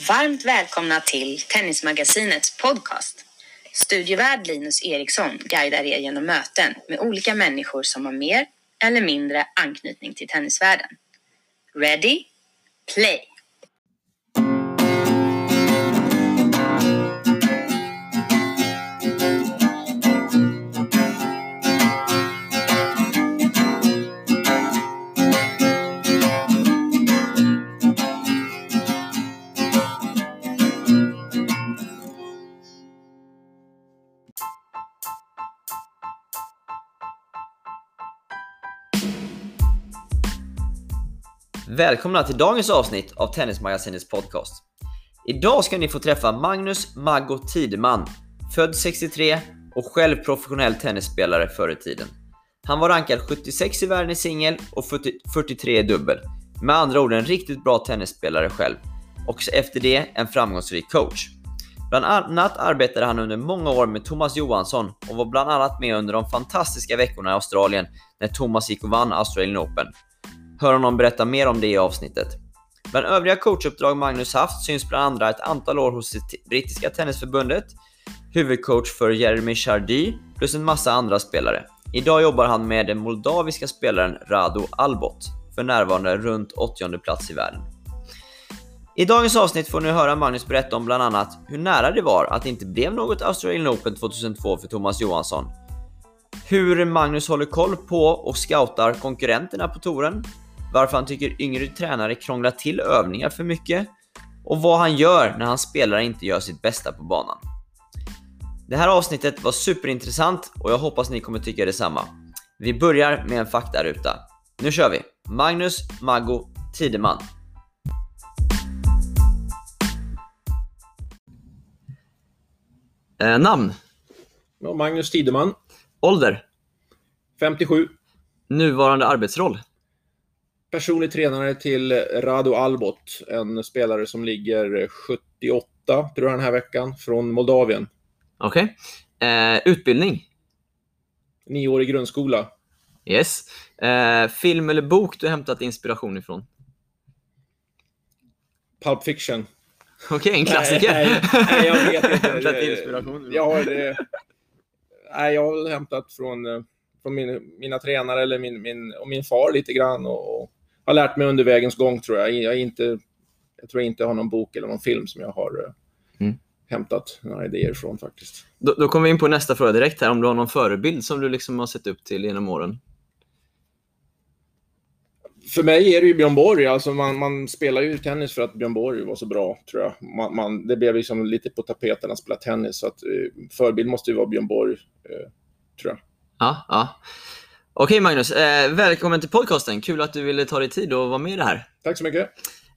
Varmt välkomna till Tennismagasinets podcast. Studievärd Linus Eriksson guidar er genom möten med olika människor som har mer eller mindre anknytning till tennisvärlden. Ready? Play! Välkomna till dagens avsnitt av Tennismagasinets podcast. Idag ska ni få träffa Magnus Maggo Tideman, född 63 och själv professionell tennisspelare förr i tiden. Han var rankad 76 i världen i singel och 43 i dubbel. Med andra ord en riktigt bra tennisspelare själv. Och efter det en framgångsrik coach. Bland annat arbetade han under många år med Thomas Johansson och var bland annat med under de fantastiska veckorna i Australien när Thomas gick och vann Australian Open. Hör honom berätta mer om det i avsnittet. Bland övriga coachuppdrag Magnus haft syns bland andra ett antal år hos det brittiska tennisförbundet, huvudcoach för Jeremy Chardy plus en massa andra spelare. Idag jobbar han med den moldaviska spelaren Rado Albot, för närvarande runt 80 plats i världen. I dagens avsnitt får ni höra Magnus berätta om bland annat hur nära det var att det inte blev något Australian Open 2002 för Thomas Johansson, hur Magnus håller koll på och scoutar konkurrenterna på touren, varför han tycker yngre tränare krånglar till övningar för mycket och vad han gör när hans spelare inte gör sitt bästa på banan. Det här avsnittet var superintressant och jag hoppas ni kommer tycka detsamma. Vi börjar med en faktaruta. Nu kör vi! Magnus Maggo Tideman. Eh, namn? Magnus Tideman, Ålder? 57. Nuvarande arbetsroll? Personlig tränare till Rado Albot, en spelare som ligger 78, tror jag, den här veckan, från Moldavien. Okej. Eh, utbildning? Nioårig grundskola. Yes. Eh, film eller bok du hämtat inspiration ifrån? Pulp Fiction. Okej, en klassiker. Nej, nej, nej, jag vet inte. Hämtat inspiration ifrån. Ja, det, nej, jag har väl hämtat från, eh, från min, mina tränare eller min, min, och min far lite grann och, och har lärt mig under vägens gång tror jag. Jag, inte, jag tror inte jag har någon bok eller någon film som jag har eh, Mm. hämtat några idéer från faktiskt. Då, då kommer vi in på nästa fråga direkt här, om du har någon förebild som du liksom har sett upp till genom åren? För mig är det ju Björn Borg. Alltså man, man spelar ju tennis för att Björn Borg var så bra, tror jag. Man, man, det blev liksom lite på tapeten att spela tennis. Så att, eh, förebild måste ju vara Björn Borg, eh, tror jag. Ja, ja. Okej Magnus, eh, välkommen till podcasten. Kul att du ville ta dig tid och vara med i det här. Tack så mycket.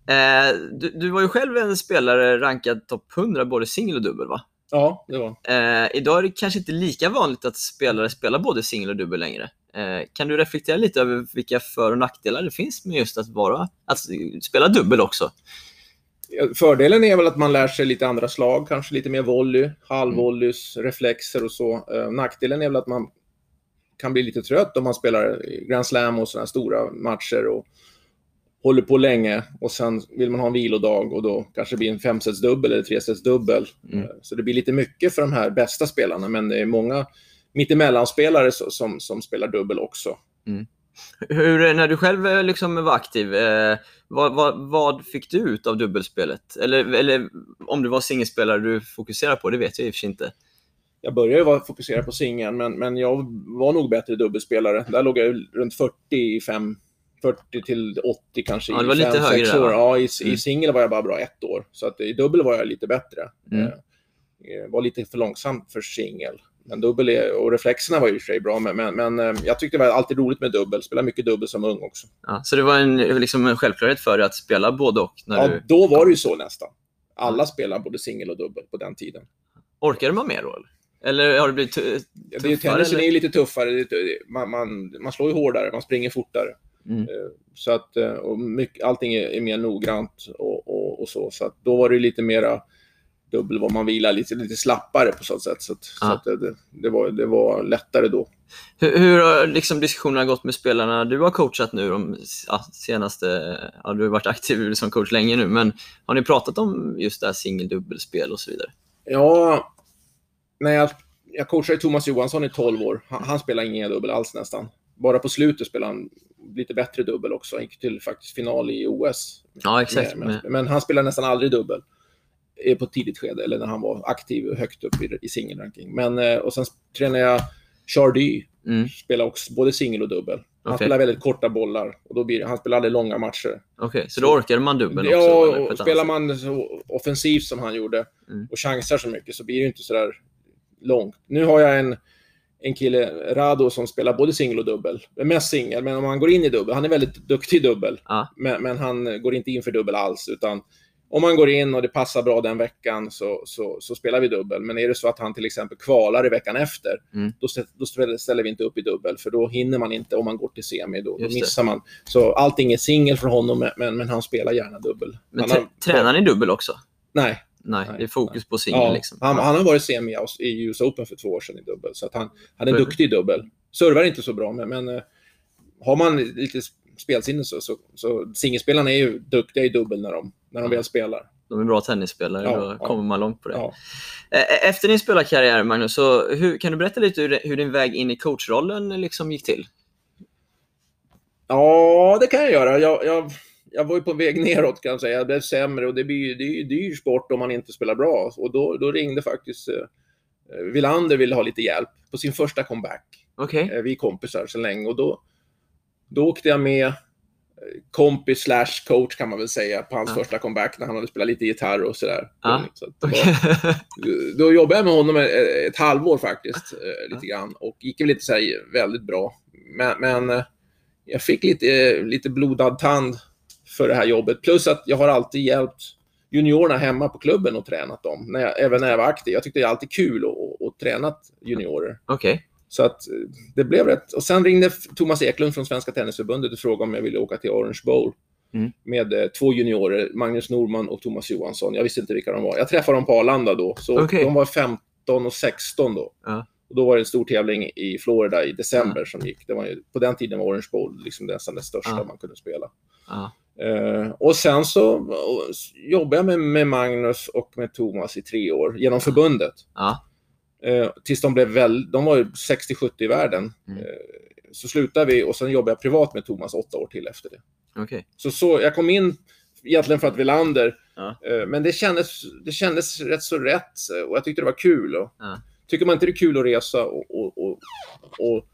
Eh, du, du var ju själv en spelare rankad topp 100 både singel och dubbel va? Ja, det var. Eh, idag är det kanske inte lika vanligt att spelare spelar både singel och dubbel längre. Eh, kan du reflektera lite över vilka för och nackdelar det finns med just att, vara, att spela dubbel också? Fördelen är väl att man lär sig lite andra slag, kanske lite mer volley, halvvolleys, reflexer och så. Eh, nackdelen är väl att man kan bli lite trött om man spelar Grand Slam och sådana stora matcher och håller på länge och sen vill man ha en vilodag och då kanske det blir en femsetsdubbel eller tresetsdubbel. Mm. Eh, Så det blir lite mycket för de här bästa spelarna, men det är många mittemellanspelare som, som spelar dubbel också. Hur, när du själv eh, liksom var aktiv, eh, vad, vad, vad fick du ut av dubbelspelet? Eller, eller om det var singelspelare du fokuserar på, det vet jag i och för sig inte. Jag började vara fokuserad på singeln, men, men jag var nog bättre dubbelspelare. Där låg jag runt 45, 40 till 80 kanske Ja, det var i lite fem, högre sex år. Ja, i, Mm. i singel var jag bara bra ett år. Så att i dubbel var jag lite bättre. Mm. Eh, eh, var lite för långsam för singel. Men dubbel är, och reflexerna var ju i och för sig bra, men, men, men eh, jag tyckte det var alltid roligt med dubbel. Spelade mycket dubbel som ung också. Ja, så det var en, liksom en självklarhet för dig att spela både och? Ja, du, då var det ju så nästan. Alla spelade både singel och dubbel på den tiden. orkade man mer då? Eller? Eller har det blivit tu- Ja, det tuffare, tennisen eller? är ju lite tuffare. Man, man, man slår ju hårdare, man springer fortare. Mm. Eh, Så att, eh, och mycket, allting är, är mer noggrant och, och, och så. Så att då var det lite mera dubbel vad man vilar, lite, lite slappare på så sätt. Så, att, så Ja. att det, det, var, det var lättare då. Hur, hur har liksom diskussionerna gått med spelarna du har coachat nu de senaste... Ja, du har varit aktiv som coach länge nu, men har ni pratat om just det här singel-dubbelspel och så vidare? Ja, när jag, jag coachade Thomas Johansson i 12 år. Han, han spelar ingen dubbel alls nästan. Bara på slutet spelade han lite bättre dubbel också. Han gick till faktiskt final i OS. Ja, exakt. Men, men, han spelar nästan aldrig dubbel eh, på ett tidigt skede, eller när han var aktiv högt upp i, i singelranking. Men, eh, och sen tränade jag Chardy, Mm. spelar också både singel och dubbel. Han Okej. spelar väldigt korta bollar och då blir, han spelar aldrig långa matcher. Okej, så då orkade man dubbel också? Ja, och spelar man så offensivt som han gjorde Mm. och chansar så mycket så blir det inte så där långt. Nu har jag en, en kille, Rado, som spelar både singel och dubbel. Mest singel, men om han går in i dubbel, han är väldigt duktig i dubbel, Ja. men, men han går inte in för dubbel alls, utan om han går in och det passar bra den veckan så, så, så spelar vi dubbel. Men är det så att han till exempel kvalar i veckan efter, Mm. då, då ställer- vi inte upp i dubbel, för då hinner man inte om man går till semi. Då, då missar man. Så allting är singel för honom, men- men, han spelar gärna dubbel. Men Han har- tränar ni dubbel också? Nej, Nej, Nej, det är fokus på singel Ja, liksom. han, han har varit semi i US Open för två år sedan i dubbel, så att han, han är duktig i dubbel. Servar inte så bra, men, men eh, har man lite spelsinne så, så, så singelspelarna är ju duktiga i dubbel när de, när de Ja. väl spelar. De är bra tennisspelare, Ja, då ja. kommer man långt på det. Ja. Eh, Efter din spelarkarriär, Magnus, så hur, kan du berätta lite hur, hur din väg in i coachrollen liksom gick till? ja, det kan jag göra. Jag, jag, jag var ju på väg neråt kan jag säga. Jag blev sämre och det blir ju det är ju dyr sport om man inte spelar bra. Och då, då ringde faktiskt eh, Villander ville ha lite hjälp på sin första comeback. Okej. Eh, Vi är kompisar så länge och då, då åkte jag med eh, kompis slash coach kan man väl säga på hans Ja. första comeback när han hade spelat lite gitarr och sådär. Ja. Så var, då jobbade jag med honom ett, ett halvår faktiskt, eh, lite grann. Och gick väl lite så väldigt bra. Men, men eh, jag fick lite, eh, lite blodad tand för det här jobbet. Plus att jag har alltid hjälpt juniorerna hemma på klubben och tränat dem, när jag, även när jag var aktiv. Jag tyckte det är alltid kul att, träna juniorer. Okej. Så att eh, det blev rätt. Och sen ringde Thomas Eklund från Svenska Tennisförbundet och frågade om jag ville åka till Orange Bowl Mm. med eh, två juniorer, Magnus Norman och Thomas Johansson. Jag visste inte vilka de var. Jag träffade dem på Arlanda då, så Okej. de var 15 och 16 då. Ja. Och då var det en stor tävling i Florida i december som gick. Det var ju, på den tiden var Orange Bowl liksom nästan det största Ja. man kunde spela. Eh, och sen så jobbade jag med, med Magnus och med Thomas i tre år genom förbundet. Ja. Eh, tills de blev väl, de var ju 60-70 i världen. Mm. Eh, så slutade vi och sen jobbade jag privat med Thomas åtta år till efter det. Okej. Så, så jag kom in egentligen för att Villander, Ja. men det kändes, det kändes rätt så rätt och jag tyckte det var kul. Och, Ja. Tycker man inte det är kul att resa och, och, och, och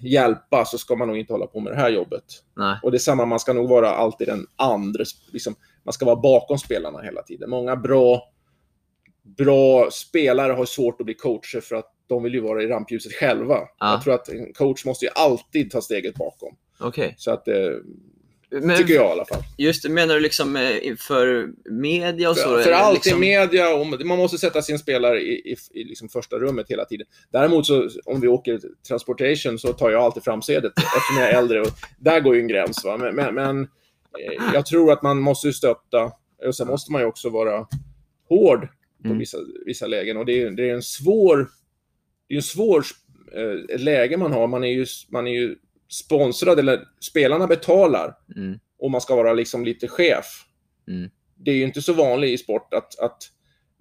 hjälpa så ska man nog inte hålla på med det här jobbet. Nej. Och det är samma, man ska nog vara alltid den andra, liksom, man ska vara bakom spelarna hela tiden. Många bra, bra spelare har svårt att bli coacher för att de vill ju vara i rampljuset själva. Ja. Jag tror att en coach måste ju alltid ta steget bakom. Okej. Så att, eh, Men tycker jag i alla fall. Just det, menar du liksom eh, för media och så? För, för eller allt liksom... i media, och man måste sätta sin spelare i, i, i liksom första rummet hela tiden. Däremot så om vi åker transportation så tar jag alltid framsätet eftersom jag är äldre. Och där går ju en gräns. Va? Men, men, men eh, jag tror att man måste stötta. Och sen måste man ju också vara hård på Mm. vissa, vissa lägen. Och det är, det är en svår, det är en svår eh, läge man har. Man är, ju, man är ju sponsrad, eller spelarna betalar Mm. och man ska vara liksom lite chef. Mm. Det är ju inte så vanligt i sport att, att,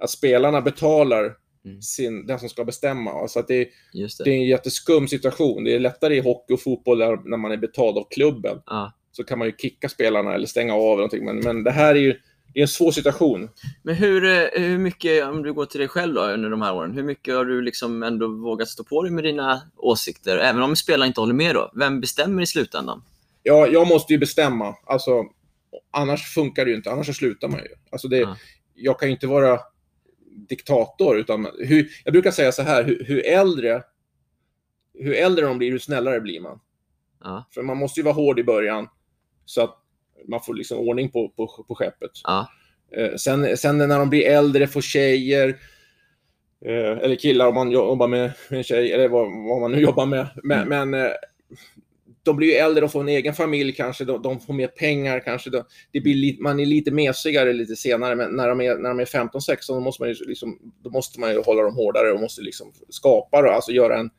att spelarna betalar Mm. sin, den som ska bestämma. Alltså att det, det. det är en jätteskum situation. Det är lättare i hockey och fotboll där, när man är betald av klubben. Ja. Så kan man ju kicka spelarna eller stänga av. eller Någonting. Men, men det här är ju det är en svår situation. Men hur, eh, hur mycket, om du går till dig själv då, under de här åren, hur mycket har du liksom ändå vågat stå på dig med dina åsikter? Även om spelarna inte håller med då? Vem bestämmer i slutändan? Ja, jag måste ju bestämma. Alltså, annars funkar det ju inte. Annars så slutar man ju. Alltså det, Ja. Jag kan ju inte vara diktator. Utan hur, jag brukar säga så här, hur, hur äldre hur äldre de blir, hur snällare blir man. Ja. För man måste ju vara hård i början så att man får liksom ordning på, på, på skeppet. Ja. Eh, sen, sen när de blir äldre, får tjejer, eh, eller killar om man jobbar med med en tjej, eller vad, vad man nu jobbar med. Men, men eh, de blir ju äldre och får en egen familj kanske, de, de får mer pengar kanske. De, det blir li, man är lite mesigare lite senare, men när de är, när de är 15-16 då måste man ju liksom, då måste man ju hålla dem hårdare och måste liksom skapa och alltså göra en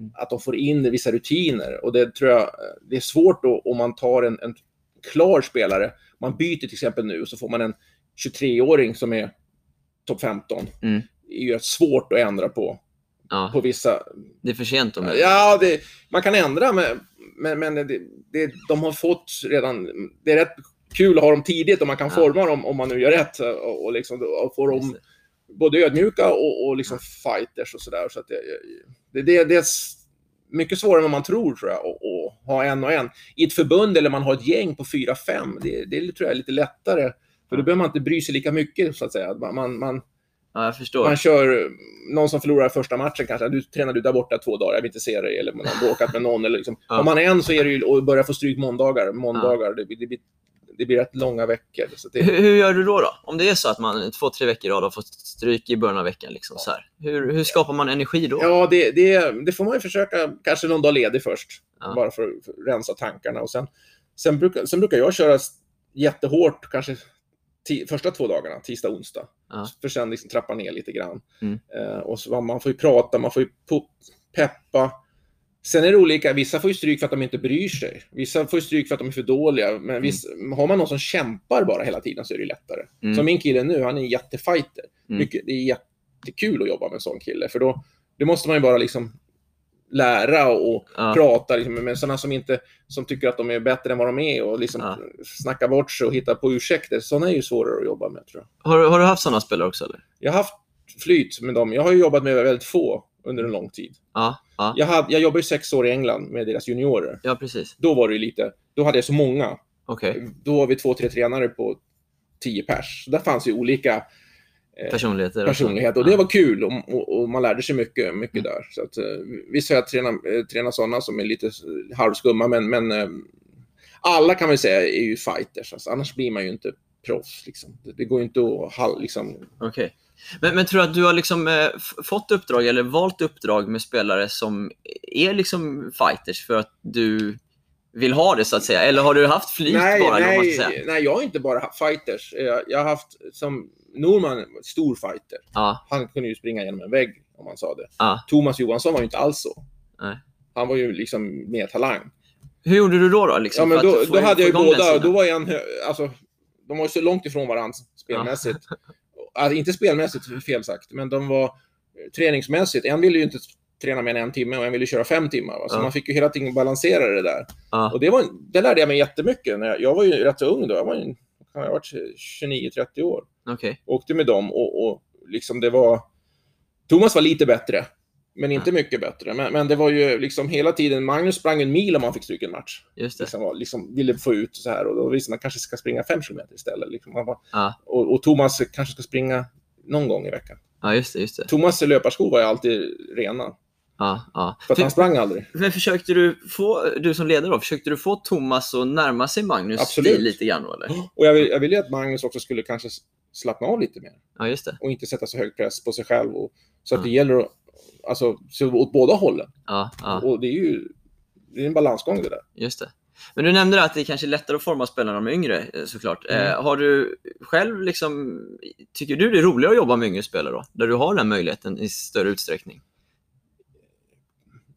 Mm. att de får in vissa rutiner. Och det tror jag det är svårt då om man tar en, en klar spelare. Man byter till exempel nu så får man en 23-åring som är topp 15. Mm. Det är ju rätt svårt att ändra på, Ja, på vissa det är för sent men- Ja, det, man kan ändra, men, men, men det, det, de har fått redan... Det är rätt kul att ha dem tidigt och man kan Ja. forma dem om man nu gör rätt och, och, liksom, och få dem både ödmjuka och, och liksom fighters och sådär. Så att det, det, det, det är mycket svårare än vad man tror, tror jag, ha en och en. I ett förbund eller man har ett gäng på fyra, fem, det, det tror jag är lite lättare. För då behöver man inte bry sig lika mycket, så att säga. Man, man, Ja, man kör någon som förlorar första matchen kanske. Du tränar du där borta två dagar, jag vill inte se dig. Eller man har bråkat med någon. Eller liksom. Ja. Om man är en så är det ju och börjar få stryk måndagar. Måndagar, det, blir- det, blir, det blir rätt långa veckor. Det, Hur, hur gör du då, då? Om det är så att man två, tre veckor i rad har fått stryk i början av veckan. Liksom, så här. Hur, hur skapar man energi då? ja, det, det, det får man ju försöka. Kanske någon dag ledig först. Ja. Bara för att rensa tankarna. Och sen, sen, brukar, sen brukar jag köra jättehårt, kanske första två dagarna, tisdag, onsdag. Ja. För sen liksom trappa ner lite grann. Mm. Eh, och så, man får ju prata, man får ju peppa. Sen är det olika, vissa får ju stryk för att de inte bryr sig. Vissa får stryk för att de är för dåliga. Men viss, har man någon som kämpar bara hela tiden så är det lättare. Mm. Som min kille nu, han är en jättefighter. Mm. Mycket, det är jättekul att jobba med en sån kille. För då, det måste man ju bara liksom lära och Ja. prata liksom, med sådana som inte som tycker att de är bättre än vad de är och liksom Ja. snacka bort sig och hitta på ursäkter. Sådana är ju svårare att jobba med tror jag. Har, du- har du haft sådana spelare också? Eller? Jag har haft flyt med dem. Jag har ju jobbat med väldigt få under en lång tid. Ja, ja. Jag, hade, jag jobbade ju sex år i England med deras juniorer. ja precis. Då var det lite, då hade jag så många. Okej. Då var vi två, tre tränare på tio pers. Så där fanns ju olika eh, Personligheter. personligheter. Och det var kul och, och, och man lärde sig mycket, mycket där. Så att, eh, visst har jag tränat, eh, tränat sådana som är lite halvskumma, men, men eh, alla kan man säga är ju fighters. Alltså, annars blir man ju inte proffs. Liksom. Det, det går ju inte att liksom, Okej. Men, men tror du att du har liksom, eh, fått uppdrag eller valt uppdrag med spelare som är liksom fighters för att du vill ha det så att säga? Eller har du haft flyt nej, bara? nej, nej, jag har inte bara haft fighters. Jag, har haft, som Norman, stor fighter. Ja, Han kunde ju springa genom en vägg, om man sa det. ja. Thomas Johansson var ju inte alls så. Nej. Han var ju liksom mer talang. Hur gjorde du då? då liksom, Ja, men då, då hade jag ju båda. Då var jag en, alltså, de var ju så långt ifrån varandra spelmässigt. Alltså, inte spelmässigt, fel sagt, men de var eh, träningsmässigt. En ville ju inte träna mer än en timme och en ville köra fem timmar. Va? Så Ja. man fick ju hela tiden balansera det där. Ja. Och det, var, det lärde jag mig jättemycket. När jag, jag var ju rätt så ung då. Jag var ju, jag varit 29-30 år. Okej. Åkte med dem och, och liksom det var... Thomas var lite bättre, men inte mycket bättre. Men, men det var ju liksom hela tiden... Magnus sprang en mil om han fick stryka en match Just det. liksom, liksom ville få ut så här och då visste man kanske ska springa fem kilometer istället. Liksom. Var, Ja. och, och Thomas kanske ska springa någon gång i veckan. Ja, just det. Just det. Thomas löparskor var ju alltid rena, Ja, ja. för att han sprang aldrig. Men försökte du få, du som ledare då, försökte du få Thomas att närma sig Magnus Absolut. stil lite grann eller? Och jag, vill, jag ville ju att Magnus också skulle kanske slappna av lite mer Ja, just det. och inte sätta så hög press på sig själv. Och, så att Ja. det gäller att, alltså, så åt båda hållen. Ja, ja, Och det är ju det är en balansgång det där. just det. Men du nämnde att det kanske är lättare att forma spelarna när de är yngre, eh, såklart. Mm. Eh, har du själv liksom, tycker du det är roligare att jobba med yngre spelare då? Där du har den möjligheten i större utsträckning?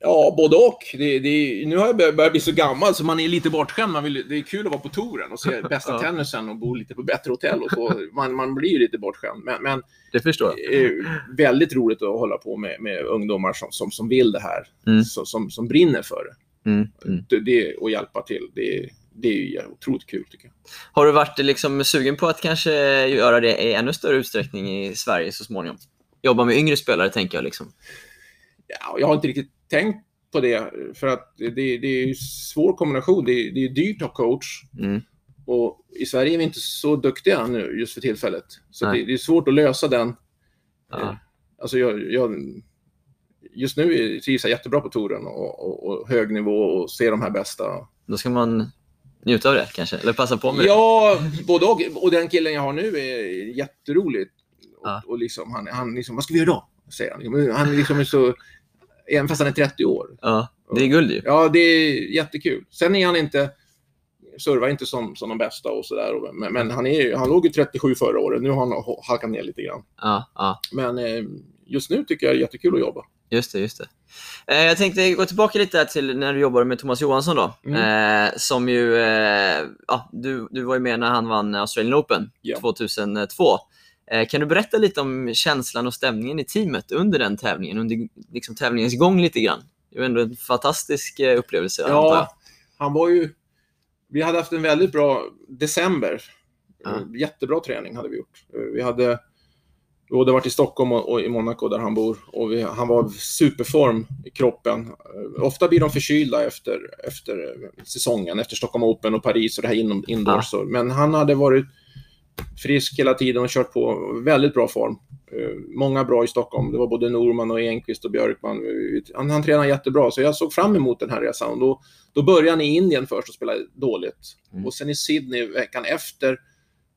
Ja, både och. Det, det, nu har jag börjat börjat bli så gammal så man är lite bortskämd. Man vill, det är kul att vara på touren och se bästa tennisen och bo lite på bättre hotell och så. Man, man blir ju lite bortskämd. Men, men Det förstår jag. väldigt roligt att hålla på med, med ungdomar som, som, som vill det här. Mm. Som, som, som brinner för det. Mm, mm. det, det och hjälpa till. Det, det är ju otroligt kul tycker jag. Har du varit liksom sugen på att kanske göra det i ännu större utsträckning i Sverige så småningom? Jobba med yngre spelare, tänker jag. Liksom. Ja, jag har inte riktigt tänkt på det. För att det, det är en svår kombination. Det, det är dyrt att ha coach. Mm. Och i Sverige är vi inte så duktiga nu just för tillfället. Så det, det är svårt att lösa den. Ja. Alltså jag, jag, just nu är- trivs jag jättebra på touren och, och, och hög nivå och ser de här bästa. Då ska man njuta av det kanske, eller passa på med det. Ja, både och. Och den killen jag har nu är jätterolig. Ja. Och, och liksom, han, han liksom, vad ska vi göra då? Säger han. Han är liksom är så, även fast han är 30 år. Ja, det är guld ju. Ja, det är jättekul. Sen är han inte, servar inte som, som de bästa och sådär. Men, men han, är, han låg ju 37 förra året. Nu har han halkat ner lite grann. Ja, ja. Men eh, just nu tycker jag det är jättekul att jobba. Just det, just det. Eh, jag tänkte gå tillbaka lite till när du jobbade med Thomas Johansson då. Mm. Eh, som ju, ja, du, du var ju med när han vann Australian Open Ja. 2002. Eh, kan du berätta lite om känslan och stämningen i teamet under den tävlingen, under liksom, tävlingens gång lite grann? Det var ändå en fantastisk eh, upplevelse. Ja, han var ju... Vi hade haft en väldigt bra december. Eh, Jättebra träning hade vi gjort. Vi hade både varit i Stockholm och, i Monaco där han bor. Och vi, han var superform i kroppen. Ofta blir de förkylda efter, efter säsongen, efter Stockholm Open och Paris och det här inom, indoors. Så- Men han hade varit frisk hela tiden och kört på väldigt bra form. Eh, Många bra i Stockholm. Det var både Norman och Enqvist och Björkman. Han, han tränade jättebra, så jag såg fram emot den här resan. Och då, då började han i Indien först och spelade dåligt. Mm. Och sen i Sydney veckan efter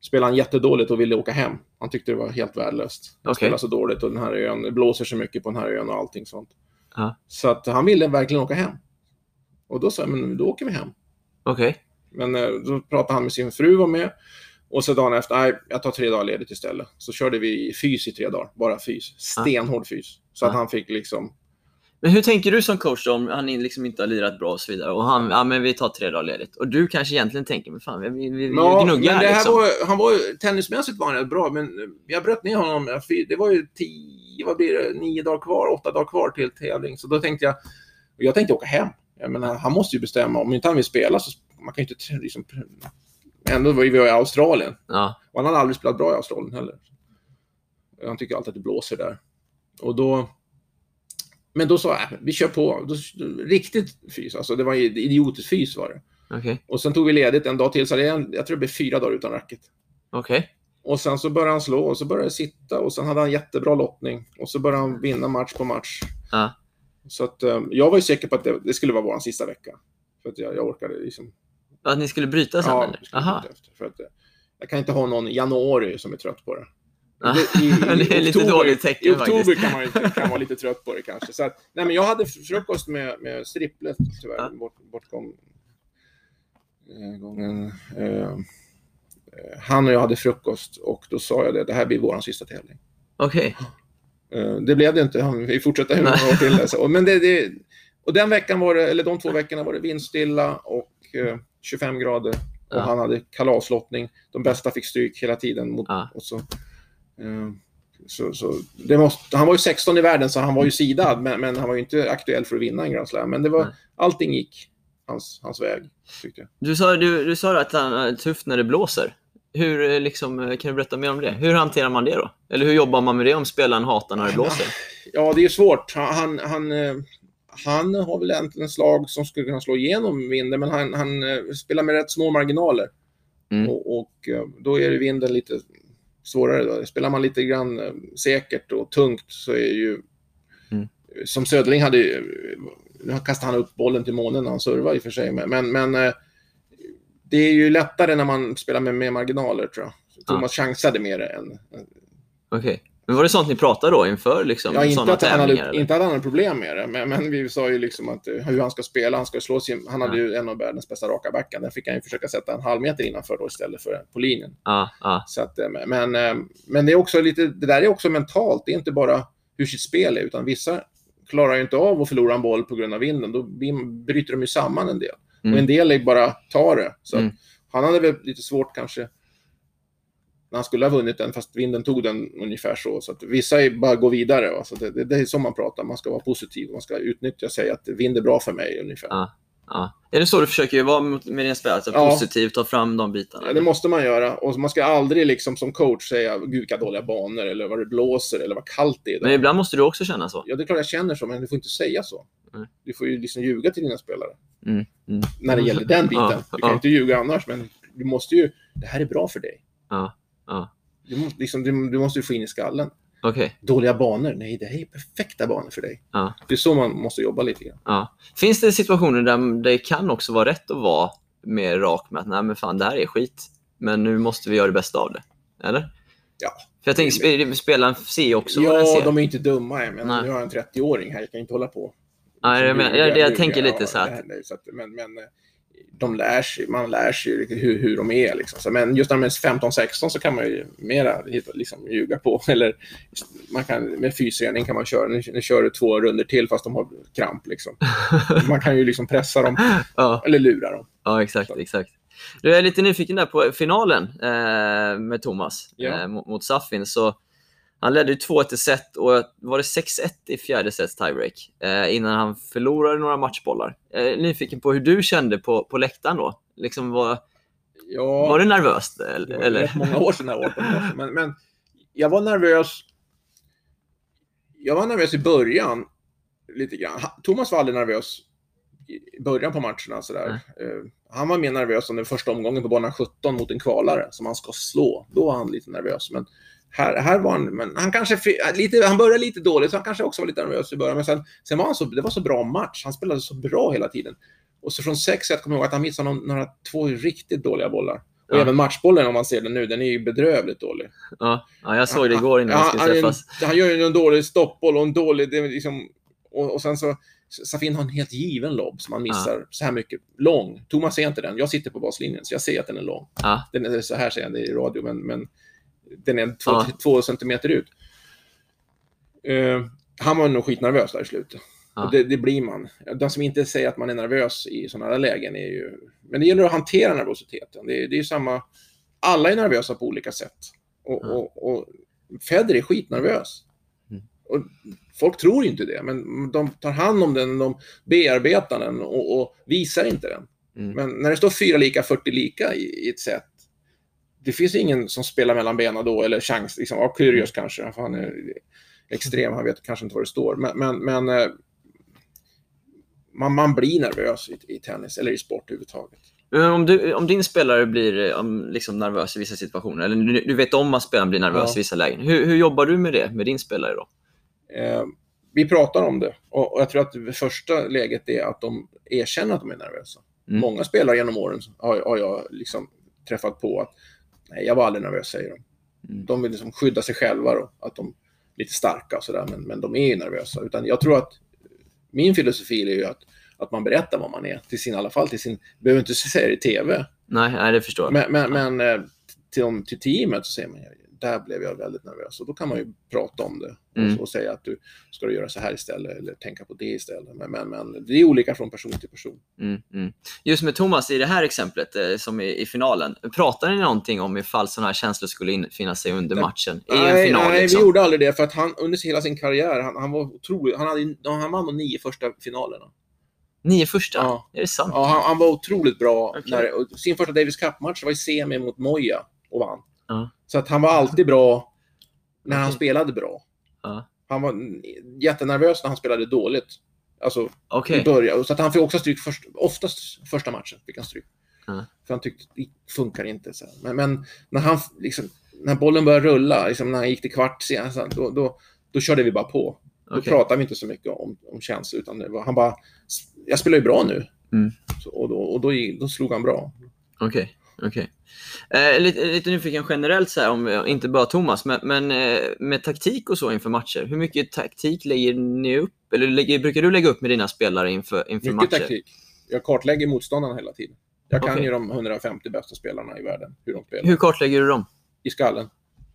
spelade han jättedåligt och ville åka hem. Han tyckte det var helt värdelöst. Han Okej. spelar så dåligt och den här ön, det blåser så mycket på den här ön och allting sånt. Ja. Så att han ville verkligen åka hem. Och då sa jag, men då åker vi hem. Okej. Men eh, då pratade han med sin fru var med. Och så dagen efter, nej, jag tar tre dagar ledigt istället. Så körde vi fys i tre dagar, bara fys. Stenhård fys. Så att Ja. han fick liksom, Men hur tänker du som coach då, om han liksom inte har lirat bra och så vidare? Och han, ja men vi tar tre dagar ledigt. Och du kanske egentligen tänker, men fan, vi, vi, vi Ja, gnuggar men det här liksom. var, han var ju, tennismässigt var han rätt bra, men jag bröt ner honom. Det var ju tio, vad blir det, nio dagar kvar, åtta dagar kvar till tävling. Så då tänkte jag, jag tänkte åka hem. Jag menar, han måste ju bestämma, om inte han vill spela så man kan ju inte liksom, Ändå var vi i Australien. Ja, Och han hade aldrig spelat bra i Australien heller. Han tycker alltid att det blåser där. Och då... Men då sa jag, vi kör på. Då, riktigt fys, alltså det var idiotiskt fys var det. okej. Och sen tog vi ledigt en dag till, så det, jag tror det blev fyra dagar utan racket. Okej. Och sen så började han slå och så började det sitta och sen hade han jättebra lottning. Och så började han vinna match på match. Ja. Så att eh, jag var ju säker på att det, det skulle vara vår sista vecka. För att jag, jag orkade liksom... Att ni skulle bryta sen Ja, eller? Aha. efter. För att, eh, jag kan inte ha någon i januari som är trött på det. Det- i- i det är lite oktober- dåligt tecken I oktober faktiskt. kan man kan vara lite trött på det kanske. Så att, nej, men jag hade frukost med, med stripplet tyvärr. Ja. Bort, bortkom eh, gången. Eh, han och jag hade frukost och då sa jag det, det här blir vår sista tävling. Okej. Eh, det blev det inte, vi fortsatte några år till. det. Så, men det, det, och den veckan var det, eller de två veckorna var det vindstilla och eh, 25 grader. Och Ja. han hade kalaslottning. De bästa fick stryk hela tiden. Mot, Ja. och så, eh, så, så, det måste, han var ju 16 i världen så han var ju sidad, men, men han var ju inte aktuell för att vinna en Grand Slam. Men det var, Nej. allting gick hans, hans väg, tyckte jag. Du sa, du, du sa att han är tufft när det blåser. Hur, eh, liksom, eh, kan du berätta mer om det? Hur hanterar man det då? Eller hur jobbar man med det om spelaren hatar när det blåser? Ja, det är svårt. Han, han, han, har väl egentligen slag som skulle kunna slå igenom vinden, men han, han eh, spelar med rätt små marginaler. Mm. Och, och eh, då är det vinden lite svårare. Då. Spelar man lite grann eh, säkert och tungt så är ju... Mm. Som Söderling hade ju... Nu kastade han upp bollen till månen när han servade i och för sig, men, men, det är ju lättare när man spelar med mer marginaler tror jag. Thomas chansade mer än, Okej. Men var det sånt ni pratade då inför liksom, Ja, inte sådana att, han hade, eller? inte att han hade problem med det, men, men vi sa ju liksom att eh, hur han ska spela. Han ska slå sin, han hade ju en av världens bästa raka backar. Den fick han ju försöka sätta en halv meter innanför då istället för på linjen. Ja, ja, Så att, eh, men, eh, men det är också lite, det där är också mentalt. Det är inte bara hur sitt spel är, utan vissa klarar ju inte av att förlora en boll på grund av vinden. Då bryter de ju samman en del. Mm. Och en del är bara ta det. Så Mm. han hade väl lite svårt kanske han skulle ha vunnit den, fast vinden tog den ungefär så. Så att vissa är bara gå vidare. Va? Så det, det, det är så man pratar, man ska vara positiv. Man ska utnyttja och säga att vind är bra för mig ungefär. Ja. ja. Är det så du försöker vara med dina spelare? Alltså Ja. positivt, ta fram de bitarna? Ja, det måste man göra. Och man ska aldrig liksom som coach säga gud vilka dåliga banor eller vad det blåser eller vad kallt det är. Men ibland måste du också känna så? Ja, det är klart jag känner så, men du får inte säga så. Du får ju liksom ljuga till dina spelare. Mm. Mm. När det gäller den biten. Du kan inte ljuga annars, men du måste ju... Det här är bra för dig. Ja, ja. Du måste, liksom, du, du måste ju få in i skallen. Okej. Dåliga banor? Nej, det här är perfekta banor för dig. Ja. Det är så man måste jobba lite grann. Ja. Finns det situationer där det kan också vara rätt att vara mer rak med att nej men fan det här är skit, men nu måste vi göra det bästa av det? Eller? Ja. För jag tänker, sp- spelaren ser också vad den Ja, ser. de är inte dumma. Jag menar, Nej. nu har jag en 30-åring här, jag kan inte hålla på. Nej, jag, men, Ljuga, jag, jag ljuga, tänker lite ja, så att... här- så att men, men eh, de lär sig, man lär sig hur, hur de är. Liksom. Så, men just när de är 15-16 så kan man ju mera liksom, ljuga på. Eller man kan, med fysträning kan man köra, nu, nu kör du två runder till fast de har kramp. Liksom. Man kan ju liksom pressa dem Ja, eller lura dem. ja exakt. exakt. Du är lite nyfiken där på finalen eh, med Thomas Ja. eh, mot, mot Safin. Så han ledde ju 2-1 i set och var det 6-1 i fjärde sets tiebreak eh, innan han förlorade några matchbollar. Jag är nyfiken på hur du kände på, på läktaren då. Liksom var, Ja, var det nervöst? det Eller? var eller? rätt många år sedan, det här, 18 år sedan. Men, men jag var nervös. Jag var nervös i början, lite grann. Thomas var aldrig nervös i början på matcherna. Sådär. Eh, han var mer nervös om den första omgången på banan 17 mot en kvalare som han ska slå. Då var han lite nervös. Men här, här var han, men han kanske, lite, han började lite dåligt, så han kanske också var lite nervös i början. Men sen, sen var han så, det var så bra match. Han spelade så bra hela tiden. Och så från 6-1 kommer jag ihåg att han missade någon, några två riktigt dåliga bollar. Och Ja. även matchbollen om man ser den nu, den är ju bedrövligt dålig. Ja, ja, jag såg det igår innan vi Ja, skulle han, träffas. han gör ju en dålig stoppboll och en dålig... Det liksom, och, och sen så... Safin har en helt given lobb som han missar så här mycket. Lång. Thomas ser inte den. Jag sitter på baslinjen, så jag ser att den är lång. Ja. Den är så här säger jag det i radio, men, men den är två, Ja. två centimeter ut. Eh, han var nog skitnervös där i slutet. Ja. Det, det blir man. Den som inte säger att man är nervös i sådana här lägen är ju... Men det gäller att hantera nervositeten. Det är, det är ju samma... Alla är nervösa på olika sätt. Och, Ja. och, och Federer är skitnervös. Mm. Och folk tror inte det, men de tar hand om den, de bearbetar den och, och visar inte den. Mm. Men när det står fyra lika, 40 lika i, i ett set, det finns ingen som spelar mellan benen då, eller chans. Liksom, ja, Kyrgios kanske, för han är extrem, han vet kanske inte vad det står. Men, men, men eh, man, man blir nervös i, i tennis, eller i sport överhuvudtaget. Men Om, du, om din spelare blir eh, om, liksom nervös i vissa situationer, eller du, du vet om att spelaren blir nervös Ja. i vissa lägen, hur, hur jobbar du med det med din spelare då? Eh, vi pratar om det och, och jag tror att det första läget är att de erkänner att de är nervösa. Mm. Många spelare genom åren har, har jag liksom träffat på att nej, jag var aldrig nervös, säger de. Mm. De vill liksom skydda sig själva då, att de är lite starka och sådär, men, men de är ju nervösa. Utan jag tror att min filosofi är ju att, att man berättar vad man är, till sin, i alla fall till sin, behöver inte säga det i TV, Nej, nej det förstår jag. men, men, men eh, till, till teamet så säger man där blev jag väldigt nervös. Och då kan man ju prata om det Mm. och, och säga att du ska du göra så här istället eller tänka på det istället. Men, men, men det är olika från person till person. Mm, mm. Just med Thomas, i det här exemplet eh, som i, i finalen, pratar ni någonting om ifall sådana här känslor skulle infinna sig under Nej. matchen? I en nej, final nej liksom? vi gjorde aldrig det för att han under hela sin karriär, han, han var otrolig. Han, hade, han vann de nio första finalerna. Nio första? Ja. Är det sant? Ja, han, han var otroligt bra. Okej. När, sin första Davis Cup-match var i semi mot Moya och vann. Ja. Så att han var alltid bra när han spelade bra. Ja. Han var jättenervös när han spelade dåligt. Alltså, i början. Så att han fick också stryk först, oftast första matchen. Fick han stryk. Ja. För han tyckte det funkar inte. Så. Men, men när, han, liksom, när bollen började rulla, liksom, när han gick till kvart sen, så då, då, då körde vi bara på. Då Okej. pratade vi inte så mycket om, om känslor. Utan var, han bara, jag spelar ju bra nu. Mm. Så, och då, och då, då slog han bra. Okej. Okej. Eh, lite, lite nyfiken generellt, så här, om, eh, inte bara Thomas, men, men eh, med taktik och så inför matcher. Hur mycket taktik lägger ni upp? Eller lägger, brukar du lägga upp med dina spelare inför, inför Mycket matcher? taktik. Jag kartlägger motståndarna hela tiden. Jag kan ju de 150 bästa spelarna i världen, hur de spelar. Hur kartlägger du dem? I skallen.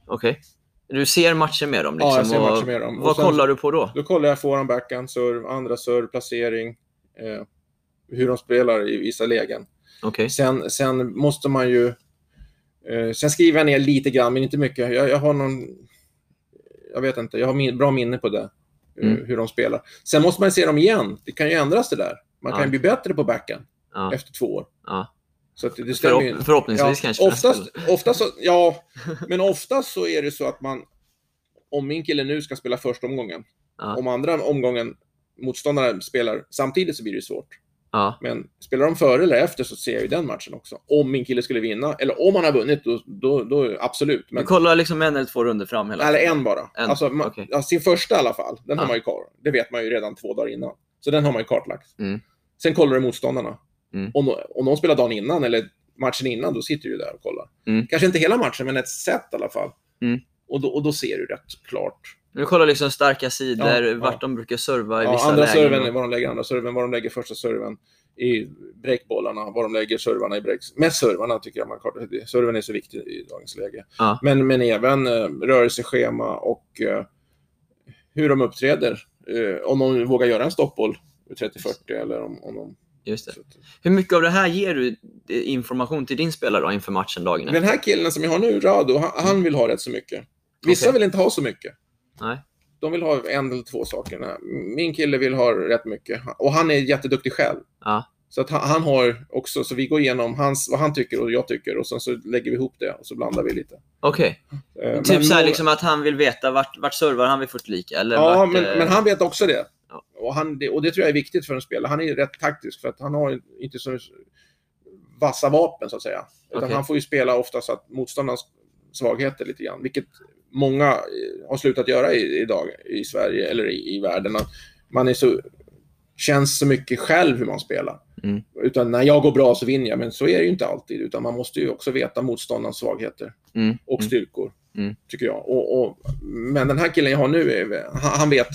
Okej. Du ser matcher med dem? Liksom, Ja, jag ser och matcher med dem. Vad sen- kollar du på då? Då kollar jag forehand, backhand, serve, andra serve, placering, eh, hur de spelar i vissa lägen. Okej. Sen, sen måste man ju... Eh, sen skriver jag ner lite grann, men inte mycket. Jag, jag har någon... Jag vet inte, jag har min, bra minne på det. eh, Mm. Hur de spelar. Sen måste man se dem igen. Det kan ju ändras det där. Man kan Ja. ju bli bättre på backhand Ja. efter två år. Ja. Så det, det stämmer ju. Förhopp- förhoppningsvis kanske. Oftast, oftast så, ja, men oftast så är det så att man, om min kille nu ska spela första omgången, om andra omgången motståndaren spelar samtidigt så blir det svårt. Ja. Men spelar de före eller efter så ser jag ju den matchen också. Om min kille skulle vinna, eller om han har vunnit, då, då, då absolut. Du Men, kollar liksom en eller två runder fram hela eller en bara. En, Alltså, ma- okej. ja, sin första i alla fall, den Ja. har man ju kvar. Det vet man ju redan två dagar innan. Så den har man ju kartlagt. Mm. Sen kollar du motståndarna. Mm. Om, om de spelar dagen innan eller matchen innan, då sitter du där och kollar. Mm. Kanske inte hela matchen, men ett set i alla fall. Mm. Och, då, och då ser du rätt klart. Du kollar liksom starka sidor, Ja, ja. vart de brukar serva i Ja, vissa andra lägen. serven, var de lägger andra serven, var de lägger första serven. i breakbollarna, var de lägger servarna i breaks. Mest servarna tycker jag man kan Serven är så viktig i dagens läge. Ja. Men, men även eh, rörelseschema och eh, hur de uppträder. Eh, om de vågar göra en stoppboll 30-40 eller om, om de... Just det. Hur mycket av det här ger du eh, information till din spelare då, inför matchen dagen efter? Den här killen som jag har nu, Rado, han, han vill ha rätt så mycket. Vissa Okej. vill inte ha så mycket. Nej. De vill ha en eller två saker. Min kille vill ha rätt mycket. Och han är jätteduktig själv. Ja. Så att han, han har också, så vi går igenom hans, vad han tycker och jag tycker och sen så lägger vi ihop det och så blandar vi lite. Okej. Eh, Typ men så här liksom att han vill veta vart, vart servar han 40 lika? Eller Ja, vart, men, eh, men han vet också det. Ja. Och, han, det. och det tror jag är viktigt för en spelare. Han är rätt taktisk för att han har inte så vassa vapen så att säga. Utan Okej. han får ju spela ofta så att motståndarens svagheter lite grann. Vilket många eh, har slutat göra idag i Sverige eller i, i världen. Att man är så, känns så mycket själv hur man spelar. Mm. Utan när jag går bra så vinner jag, men så är det ju inte alltid. Utan man måste ju också veta motståndarens svagheter Mm. och Mm. styrkor. Mm. Tycker jag. Och, och, men den här killen jag har nu, är, han, han vet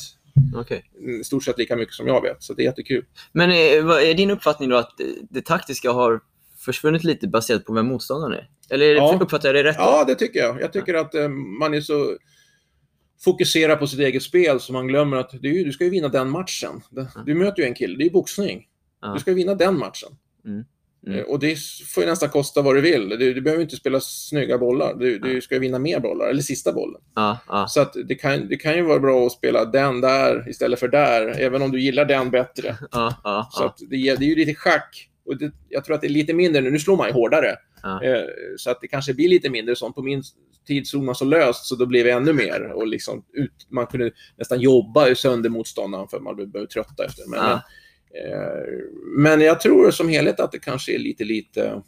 i stort sett lika mycket som jag vet. Så det är jättekul. Men är, vad är din uppfattning då att eh, det taktiska har försvunnit lite baserat på vem motståndaren är? Eller Ja. uppfattar jag det rätt? då? Ja, det tycker jag. Jag tycker att eh, man är så fokuserad på sitt eget spel så man glömmer att du, du ska ju vinna den matchen. Du möter ju en kille, det är ju boxning. Du ska ju vinna den matchen. Mm. Mm. Eh, Och det får ju nästan kosta vad du vill. Du, du behöver inte spela snygga bollar. Du, du ska ju vinna mer bollar, eller sista bollen. Ja, ja. Så det, kan, det kan ju vara bra att spela den där istället för där, även om du gillar den bättre. ja, Så det, det är ju lite schack. Och det, jag tror att det är lite mindre nu. Nu slår man ju hårdare. Ja. Eh, så att det kanske blir lite mindre sånt. På min tid såg man så löst så då blev det ännu mer. Och liksom ut, man kunde nästan jobba sönder motståndaren för man blev blev trötta efter. Men, Ja. men, eh, men jag tror som helhet att det kanske är lite, lite eh,